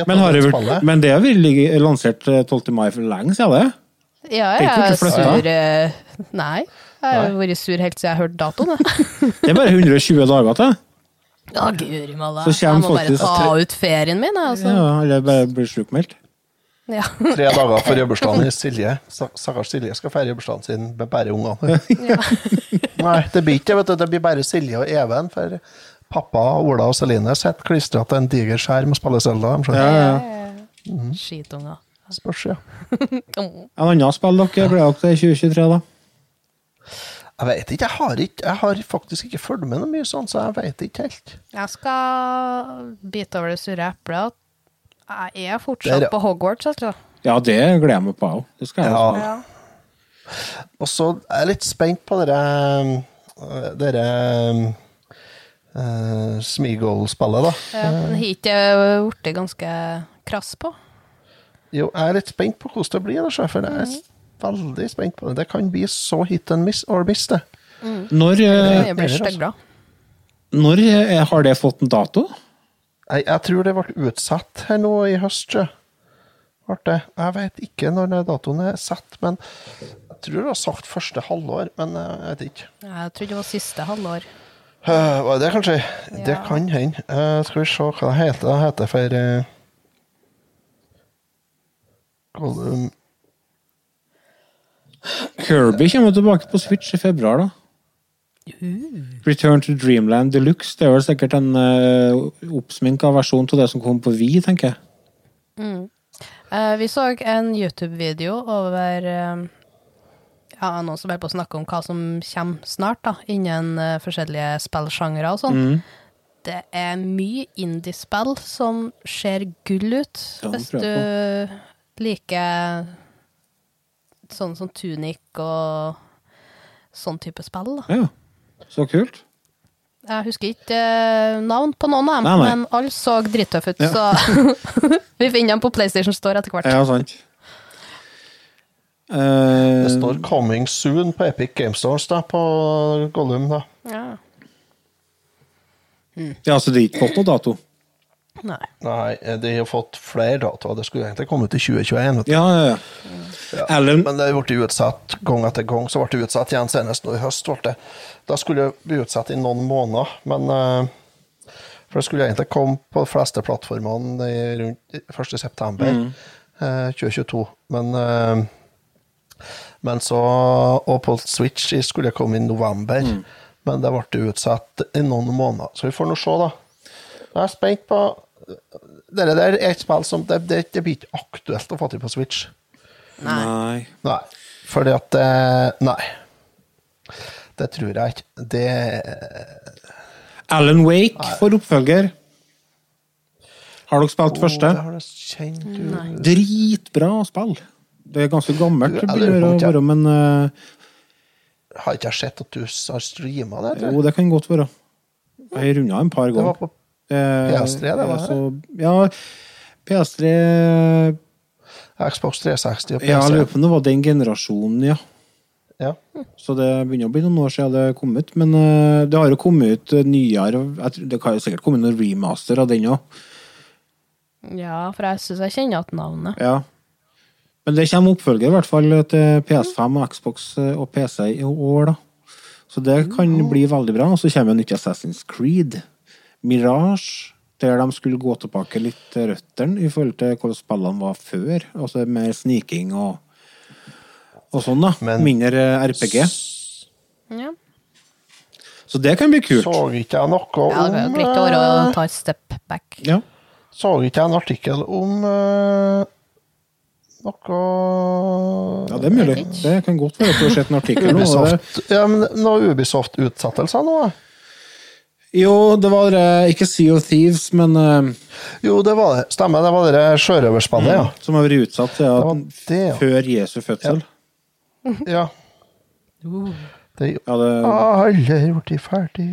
[LAUGHS] Men, det vært, har vi lansert øh, 12. mai for lenge siden, det? Ja, jeg er sur eh, Nei. Jeg har vært sur helt siden jeg hørte datoen. [LAUGHS] Det er bare 120 dager til. Ja, guri malla. Jeg kommer må bare ta ut ferien min, jeg, altså. Ja, eller bare blir sjukmeldt. Ja. Tre dager før bursdagen til [LAUGHS] Silje. Sta- Stakkars Silje skal feire bursdagen sin med bare ungene. [LAUGHS] Nei, det blir ikke det. Det blir bare Silje og Even. For pappa, Ola og Celine sitter klistra til en diger skjerm og spiller Selda. Ja. Ja, mm. Skitunger. Spørs, ja. [LAUGHS] En annen spill dere gleder dere til 2023, da? Jeg vet ikke. Jeg har, ikke, jeg har faktisk ikke fulgt med noe mye sånn, så jeg vet ikke helt. Jeg skal bite over det surre eplet. Jeg er fortsatt Der, på Hogwarts, altså. Ja, det gleder jeg meg på òg. Det skal jeg. Ja. også. Ja. Og så er jeg litt spent på dere Dere uh, Smeagol-spillet, da. Ja, den har ikke blitt ganske krass på. Jo, jeg er litt spent på hvordan det blir, da, sjef, for det er veldig spent på det. Det kan bli så hit and miss or miss, det. Når, eh, Det blir altså. når eh, har det fått en dato? Jeg, jeg tror det ble utsatt her nå i høst, det. Jeg vet ikke når datoen er satt, men jeg tror det var sagt første halvår, men jeg vet ikke. Jeg trodde det var siste halvår. Uh, var det kanskje? Det kan hende. Uh, skal vi se hva det heter. Det heter for uh, Gollum Kirby kommer tilbake på Switch i februar, da. Return to Dreamland Deluxe. Det er vel sikkert en uh, oppsminka versjon av det som kom på Vi, tenker jeg. Eh, vi så en YouTube-video over uh, ja, noen som er på å snakke om hva som kommer snart, da, innen uh, forskjellige spillsjangre og sånn. Det er mye indiespill som ser gull ut, Ja, hvis du liker sånn som Tunic og sånn type spill. Da. Ja, så kult. Jeg husker ikke eh, navn på noen av dem, Nei, nei. men alle så drittøffe ut, så [LAUGHS] vi finner dem på PlayStation Store etter hvert. Ja, sant. Eh, Det står 'Coming Soon' på Epic Game Stores da, på Gollum. da. Ja. ja, så det er ikke fått noe dato? Nei. Nei, de har fått flere datoer. Det skulle egentlig komme ut i 2021. vet du. Ja, ja, ja. Ellen... Men det ble utsatt gang etter gang. Så ble det utsatt igjen senest nå i høst. ble det. Da skulle det bli utsatt i noen måneder, men eh, For det skulle egentlig komme på de fleste plattformene i rundt 1. september eh, 2022. Men, eh, men så Og på Switch skulle det komme i november. Men det ble utsatt i noen måneder. Så vi får nå se, da. Jeg er spent på det der er et spill som det, det, det blir ikke aktuelt å få til på Switch. Nei. Nei. Fordi at eh, Nei. Det tror jeg ikke. Det Alan Wake for oppfølger. Har dere spilt første? Det kjent, du. Dritbra spill. Det er ganske gammelt, Du, det begynner å være, men uh, Har ikke jeg sett at du har streama det? Jo, det kan godt være. Jeg runda en par Det var ganger. på Eh, PS3 det var, så- Ja, PS3 Xbox 360 og Ja, jeg lurer på om det var den generasjonen, ja. Ja. Så det begynner å bli noen år siden det kom ut. Men eh, det har jo kommet ut eh, nyere Det kan jo sikkert komme noen remaster av den òg. Ja, for jeg syns jeg kjenner igjen navnet. Ja. Men det kommer oppfølger i hvert fall til PS5 og Xbox eh, og PC i år, da. Så det kan bli veldig bra. Og så kommer jo nytt Assassin's Creed. Mirage, der de skulle gå tilbake litt til røttene i forhold til hvordan spillene var før. Altså mer sniking og, og sånn, da. Men- Mindre eh, RPG. Ja. Så det kan bli kult. Så ikke jeg noe Ja, det om er litt å å ta et step back. Ja. Så ikke jeg en artikkel om uh, noe ja, det er mulig. Det kan godt være at du har sett en artikkel nå. Ubisoft, ja, men noe Ubisoft-utsettelser nå? da? Jo, det var eh, ikke Sea of Thieves, men uh, Jo, det var det. Stemmer, det var det sjørøverspillet, ja. som har vært utsatt Det det, ja. før Jesu fødsel. ja. Ja, det, alle gjort de ferdig.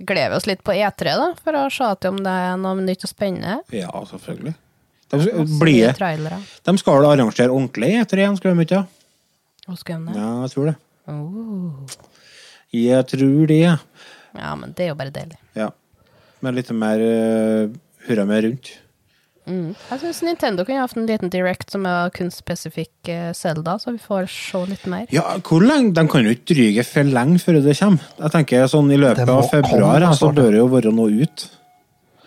Gleder vi oss litt på E3, da, for å se om det er noe nytt og spennende. ja selvfølgelig. De, Masse blir, de skal vel arrangere ordentlig etter igjen, skal de ikke? Skal? Ja, jeg tror det. Oh. Jeg tror det. Ja, men det er jo bare deilig. Ja. Men litt mer uh, hurra med rundt. Mm. Jeg syns Nintendo kunne hatt en liten direct som er kun spesifikk eh, Zelda, så vi får se litt mer. Ja, hvor lenge? De kan jo ikke dryge for lenge før det kommer. Jeg tenker sånn I løpet av februar komme så bør det jo være noe ut.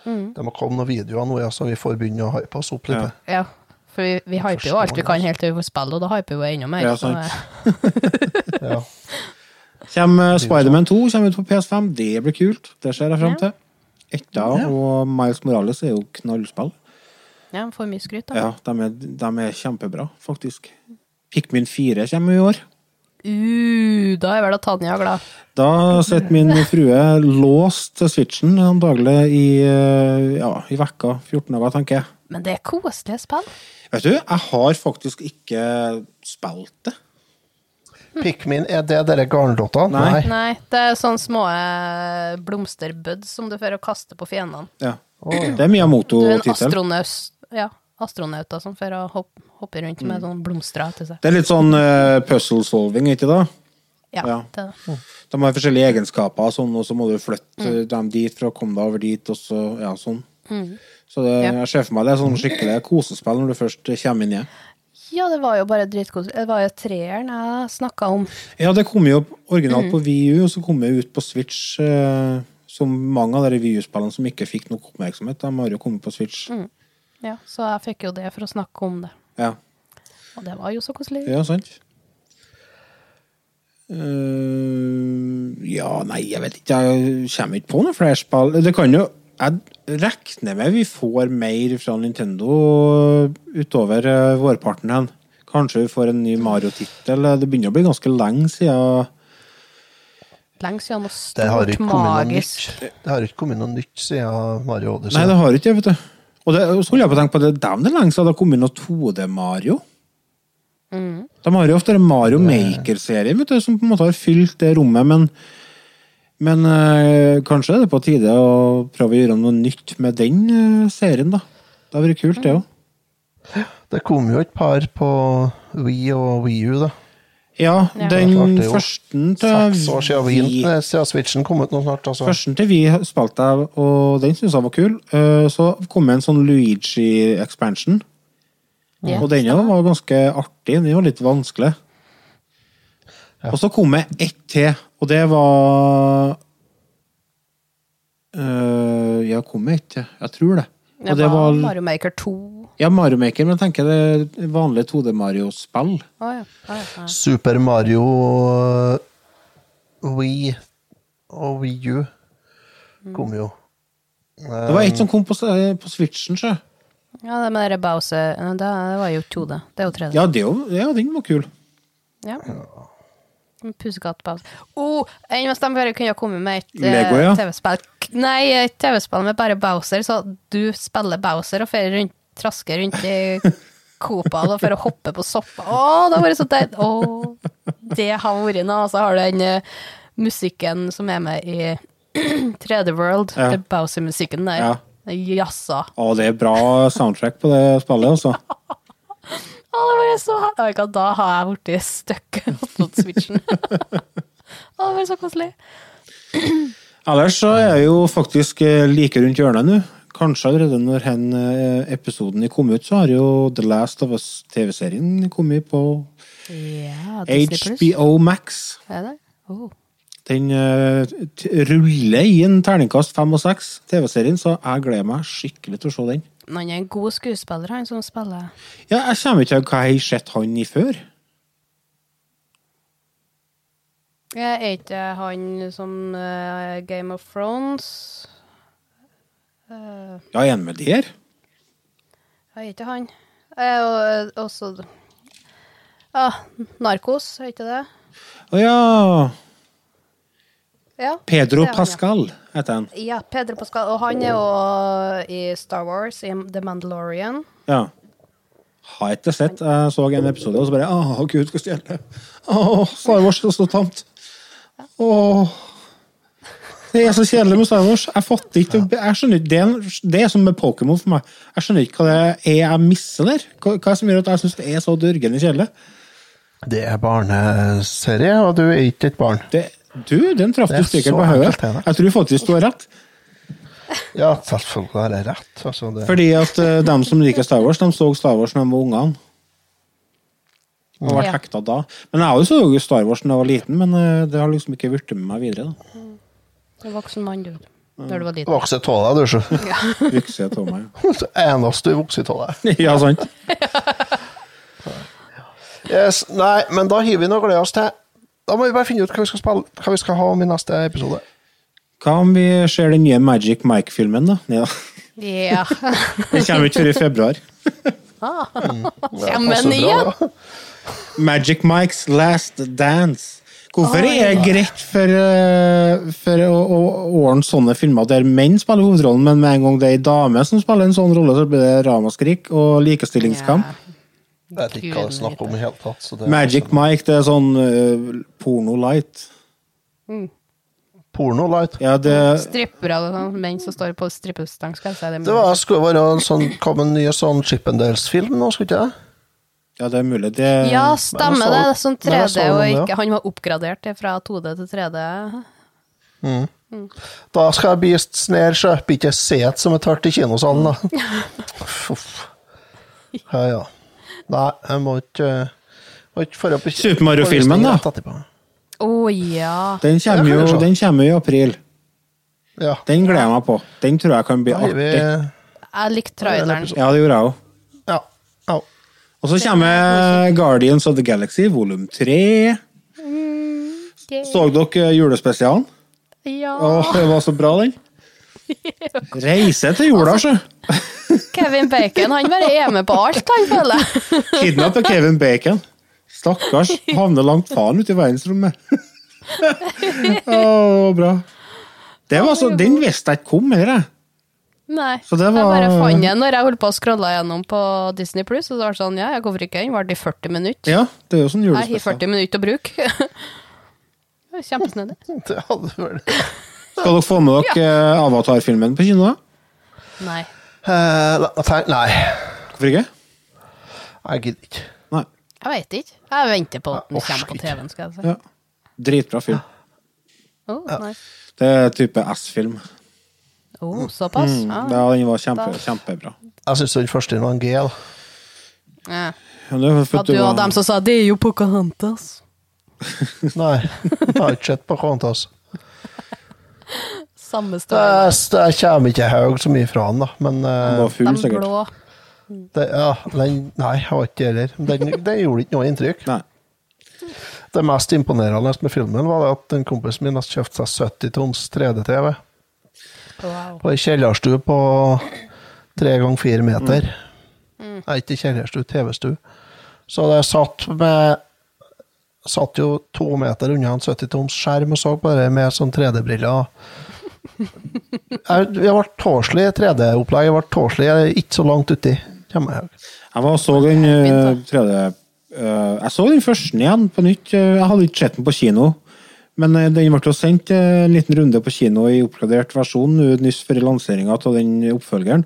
Det må komme noen videoer nå, ja, så vi får begynne å hype oss opp litt. Ja. Ja, for vi, vi hyper jo alt vi kan helt til vi får spille, og da hyper vi enda mer. Ja, så, sant. [LAUGHS] [LAUGHS] Ja. Kommer Spiderman 2 kommer ut på PS5. Det blir kult. Det ser jeg frem til. Etta og Miles Morales er jo knallspill. ja, får mye skryt, da. Ja, de er, de er kjempebra, faktisk. Pikmin 4 kommer i år. Uh, da er vel da Tanja glad. Da sitter min frue låst til switchen daglig i, eh, ja, i vekka. 14 dager, tenker jeg. Men det er koselige spill. Vet du, jeg har faktisk ikke spilt det. Pikmin, er det dere garndotter? Nei. Nei, det er sånne små eh, blomsterbuds som du fører å kaste på fiendene. Ja. Oh. Det er Du er en Miyamoto-tittel. astronaut, ja, astronauter som fører å hoppe, hopper rundt Mm. med sånne blomster etter seg. Det er litt sånn uh, puzzle solving, ikke det? Ja, Ja. det er det. De har forskjellige egenskaper, sånn, og så må du flytte Mm. dem dit for å komme deg over dit, og så, ja, sånn. Så det, Ja. jeg ser for meg det er sånn skikkelig kosespill når du først kommer inn i. Ja, det var jo bare dritkoselig. Det var jo treeren jeg snakka om. Ja, det kom jo originalt Mm. på VU, og så kom det ut på Switch. Eh, som mange av de VU-spillene som ikke fikk nok oppmerksomhet, de har jo kommet på Switch. Mm. Ja, så jeg fikk jo det for å snakke om det. Ja. Og det var jo så koselig. ja, sant. Uh, ja, nei, jeg vet ikke. Jeg kommer ikke på noe flere spill. Det kan jo Jeg regner med vi får mer fra Nintendo utover eh, vårparten hen. Kanskje vi får en ny Mario-tittel. Det begynner å bli ganske lenge siden Lenge siden noe stort, magisk. Det har ikke kommet noe nytt siden Mario Odyssey. Nei, det har ikke vet du. Og det, så skulle jeg på å tenke på det, dæven, det er lenge siden det har kommet noe 2D-Mario. De har jo ofte en Mario Maker-serien, som på en måte har fylt det rommet, men men øh, kanskje er det på tide å prøve å gjøre noe nytt med den øh, serien, da. Det hadde vært kult, det òg. Det kom jo et par på Wii og Wii U, da. Ja, Ja. den Klart til første til Seks år siden, vi, eh, siden Switchen kom ut nå snart. Altså. Førsten til vi spilte jeg, og den syntes jeg var kul. Eh, Så kom det en sånn Luigi-expansion. Ja, Og den var ganske artig. Den var litt vanskelig. Og så kom det ett til, og det var øh, Ja, kom det ett til? Jeg tror det. Og Det det var var Mario Maker 2. Ja, Mario Maker, men jeg tenker det vanlige 2D-Mario-spill. Oh, ja. oh, ja. ja. Super Mario eh, Wii og Wii U kom jo. Det var ett som kom på, på Switchen, sjø. ja, det med det Bowser det, det var jo 2D. Det er jo 3D. Ja, det er jo- ja, den var kul. Ja. Pussekatt-Bowser. Oh, enn hvis de bare kunne komme med et eh, Lego, ja. TV-spill Nei, et TV-spill med bare Bowser, så du spiller Bowser og fer rundt, trasker rundt i Copal og for å hoppe på soppa. Å, det har vært så deilig! Å, det har vært noe. Og så har du den uh, musikken som er med i [CLEARS THROAT] 3D World. Ja. Det Bowser-musikken der. Ja. Jassa. Å, det er bra soundtrack på det spillet, altså. [LAUGHS] Å, det var så herlig. Da har jeg blitt stuck [LAUGHS] mot switchen. [LAUGHS] Å, det var så koselig. Ellers så er jeg jo faktisk eh, like rundt hjørnet nå. Kanskje allerede når hen eh, episoden kom ut, så har jo The Last of Us TV-serien kommet på Ja, HBO Max. Er det? Oh. Den uh, ruller i en terningkast fem og seks, TV-serien, så jeg gleder meg skikkelig til å se den. Han er en god skuespiller, han som spiller. Ja, jeg kommer ikke til hva jeg har sett han i før. Jeg er ikke han som uh, Game of Thrones uh, Ja, er han med der? Jeg er ikke han. Jeg er jo også Ja, Narkos, er ikke det? Å ja! Ja. Pedro han, ja. Pascal heter han. Ja, Pedro Pascal. Og han er jo i Star Wars, i The Mandalorian. Ja. Har ikke sett. Jeg så en episode, og så bare Å, gud, hva stjele. Åh, Star Wars er så tamt. Åh. Det er så kjedelig med Star Wars. Jeg fatter ikke jeg skjønner ikke, det, er, det er som med Pokémon for meg. Jeg skjønner ikke hva det er jeg misser der. Hva, hva er det som gjør at jeg syns det er så dørgende kjedelig? Det er barneserie, og du er ikke et barn. Det, du, den traff du spikeren på hodet. Jeg tror faktisk du har rett. Ja, selvfølgelig har jeg rett. Altså, det, Fordi at uh, dem som liker Star Wars, de så Star Wars da de var ungene. Og ble Ja. hekta da. Men jeg også så Star Wars da jeg var liten, men uh, det har liksom ikke blitt med meg videre. da. Du er voksen mann, du. Når du var liten. Vokse av deg, du. Vokse av meg. Eneste du vokser av deg. [LAUGHS] Ja, sant. Yes, nei, men da hiver vi noe å glede oss til. Da må vi bare finne ut hva vi skal, spille, hva vi skal ha om i neste episode. Hva om vi ser den nye Magic Mike-filmen, da? Ja. Yeah. [LAUGHS] Den kommer ikke før i februar. Ah. [LAUGHS] Ja, men igjen. Magic Mikes Last Dance. Hvorfor er det greit for, eh, for å, å ordne sånne filmer der menn spiller hovedrollen, men med en gang det er ei dame som spiller en sånn rolle, så blir det ramaskrik og likestillingskamp? Jeg vet ikke hva det er snakk om i hele tatt. Så det Magic Mike, det er sånn uh, porno light. Porno light. Ja, det Strippere og sånn, menn som står på strippestang, skal jeg si. Det var, skulle være en sånn, kom en ny sånn Chippendales-film nå, skulle ikke det? Ja, det er mulig. Det Ja, stemmer det. Det sånn 3D, så og ja. ikke, han var oppgradert fra 2D til 3D. Da skal jeg bli sner, så jeg blir ikke set som et hørt i kinosalen, da. [LAUGHS] Uff. Ja, ja. Nei, jeg må ikke må ikke få opp i- Super Mario-filmen, da. Å oh, ja. Den kommer jo den kommer jo i april. Ja. Den gleder jeg meg på. Den tror jeg kan bli artig. vi. Jeg likte traileren. Ja, det gjorde jeg òg. Ja. ja. Og så kommer Guardians of the Galaxy volum tre. Så dere julespesialen? Ja. Åh, det var så bra, den. [LAUGHS] Reise til jorda, sjø. Kevin Bacon, han bare er med på alt, han føler jeg. av Kevin Bacon. Stakkars. Havner langt faen ute i verdensrommet. [LAUGHS] Åh, oh, bra. Det var så, den visste jeg ikke kom heller, jeg. Nei, Så det jeg bare fant den når jeg holdt på å scrolle gjennom på Disney Pluss, og så var det sånn, ja, jeg hvorfor ikke? Den varte i 40 minutter. Ja, det er jo sånn Jeg har julespesial. 40 minutter å bruke. [LAUGHS] Det var Kjempesnedig. [LAUGHS] Det hadde vært Skal dere få med dere eh, Avatar-filmen på kino? da? Nei. Eh, tenk- Nei, Hvorfor ikke? jeg gidder ikke. Nei. Jeg veit ikke. Jeg venter på at den kommer på. TV-en, skal jeg si. Ja. Dritbra film. Oh, nice. Det er type S-film. oh, såpass? Mm, Ja. ja, den var kjempe, kjempebra. Jeg syns den første var en G. Ja. At du var dem som sa 'det er jo Pocahontas'. [LAUGHS] Nei, jeg har ikke sett på Qantas. [LAUGHS] Samme Det, story. det kommer ikke høyt så mye fra den, da. Men Den eh, var full, sikkert. blå. det, ja, den, nei, jeg var ikke det heller. Den, den gjorde ikke noe inntrykk. Nei. Det mest imponerende med filmen var at en kompis min hadde kjøpt seg 70 toms 3D-TV Wow. på ei kjellerstue på tre ganger fire meter. Nei, ikke kjellerstue, TV-stue. Så det satt med Satt jo to meter unna en 70 toms skjerm og så på det med sånn 3D-briller. Jeg- har ble tåselig 3D-opplegg. Jeg ble tåselig ikke så langt uti. Jeg. Jeg var og så den eh, tredje eh, Jeg så den første igjen på nytt. Eh, Jeg hadde ikke sett den på kino. Men eh, den ble jo sendt eh, en liten runde på kino i oppgradert versjon nyss før lanseringa av den oppfølgeren.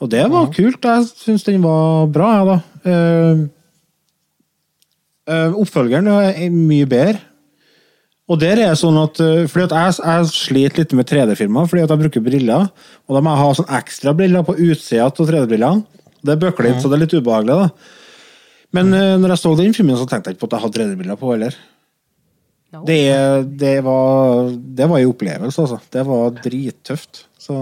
Og det var kult. Jeg syns den var bra, jeg, da. Eh, eh, oppfølgeren er mye bedre. Og der er det sånn at, eh, fordi at jeg, jeg sliter litt med 3D-filmer, fordi at jeg bruker briller. Og da må jeg ha sånn ekstra briller på utsida av 3D-brillene. Det bøkler litt, så det er litt ubehagelig. da. Men mm. når jeg så den filmen, så tenkte jeg ikke på at jeg hadde 3D-briller på heller. No. Det, det var det var en opplevelse, altså. Det var drittøft. Så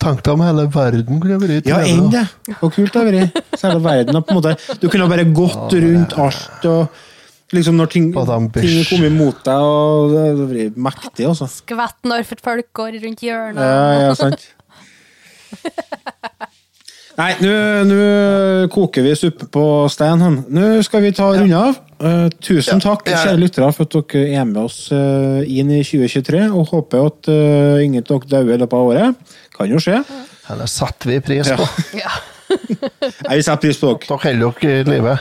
Tenk deg om hele verden kunne vært i ja, 3D, enn det! Hvor kult det hadde vært. Så hele verden har på en måte Du kunne bare gått rundt alt og liksom når ting, ting kommer mot deg, og det det blir mektig, altså. Skvett når folk går rundt hjørnet. Ja, ja, sant. [LAUGHS] Nei, nå- koker vi suppe på stein. Nå skal vi ta runde av. Uh, tusen Ja, takk, ja. kjære lyttere, for at dere er med oss uh, inn i 2023. Og håper at uh, ingen av dere dauer i løpet av året. Kan jo skje. Eller setter vi pris på. Ja. Nei, vi setter pris på dere. Takk heller dere i live.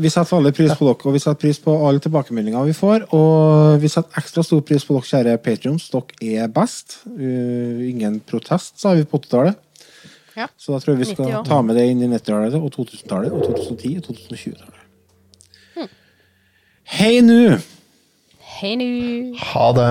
Vi setter veldig pris på dere, og vi setter pris på alle tilbakemeldinger vi får. Og vi setter ekstra stor pris på dere, kjære patrions. Dere er best. Uh, ingen protest, sa vi på 80-tallet. Ja. Så da tror jeg vi skal ta med det inn i 90-tallet og 2000-tallet og 2010 og 2020-tallet. Hei nu! Hei nu. Ha det.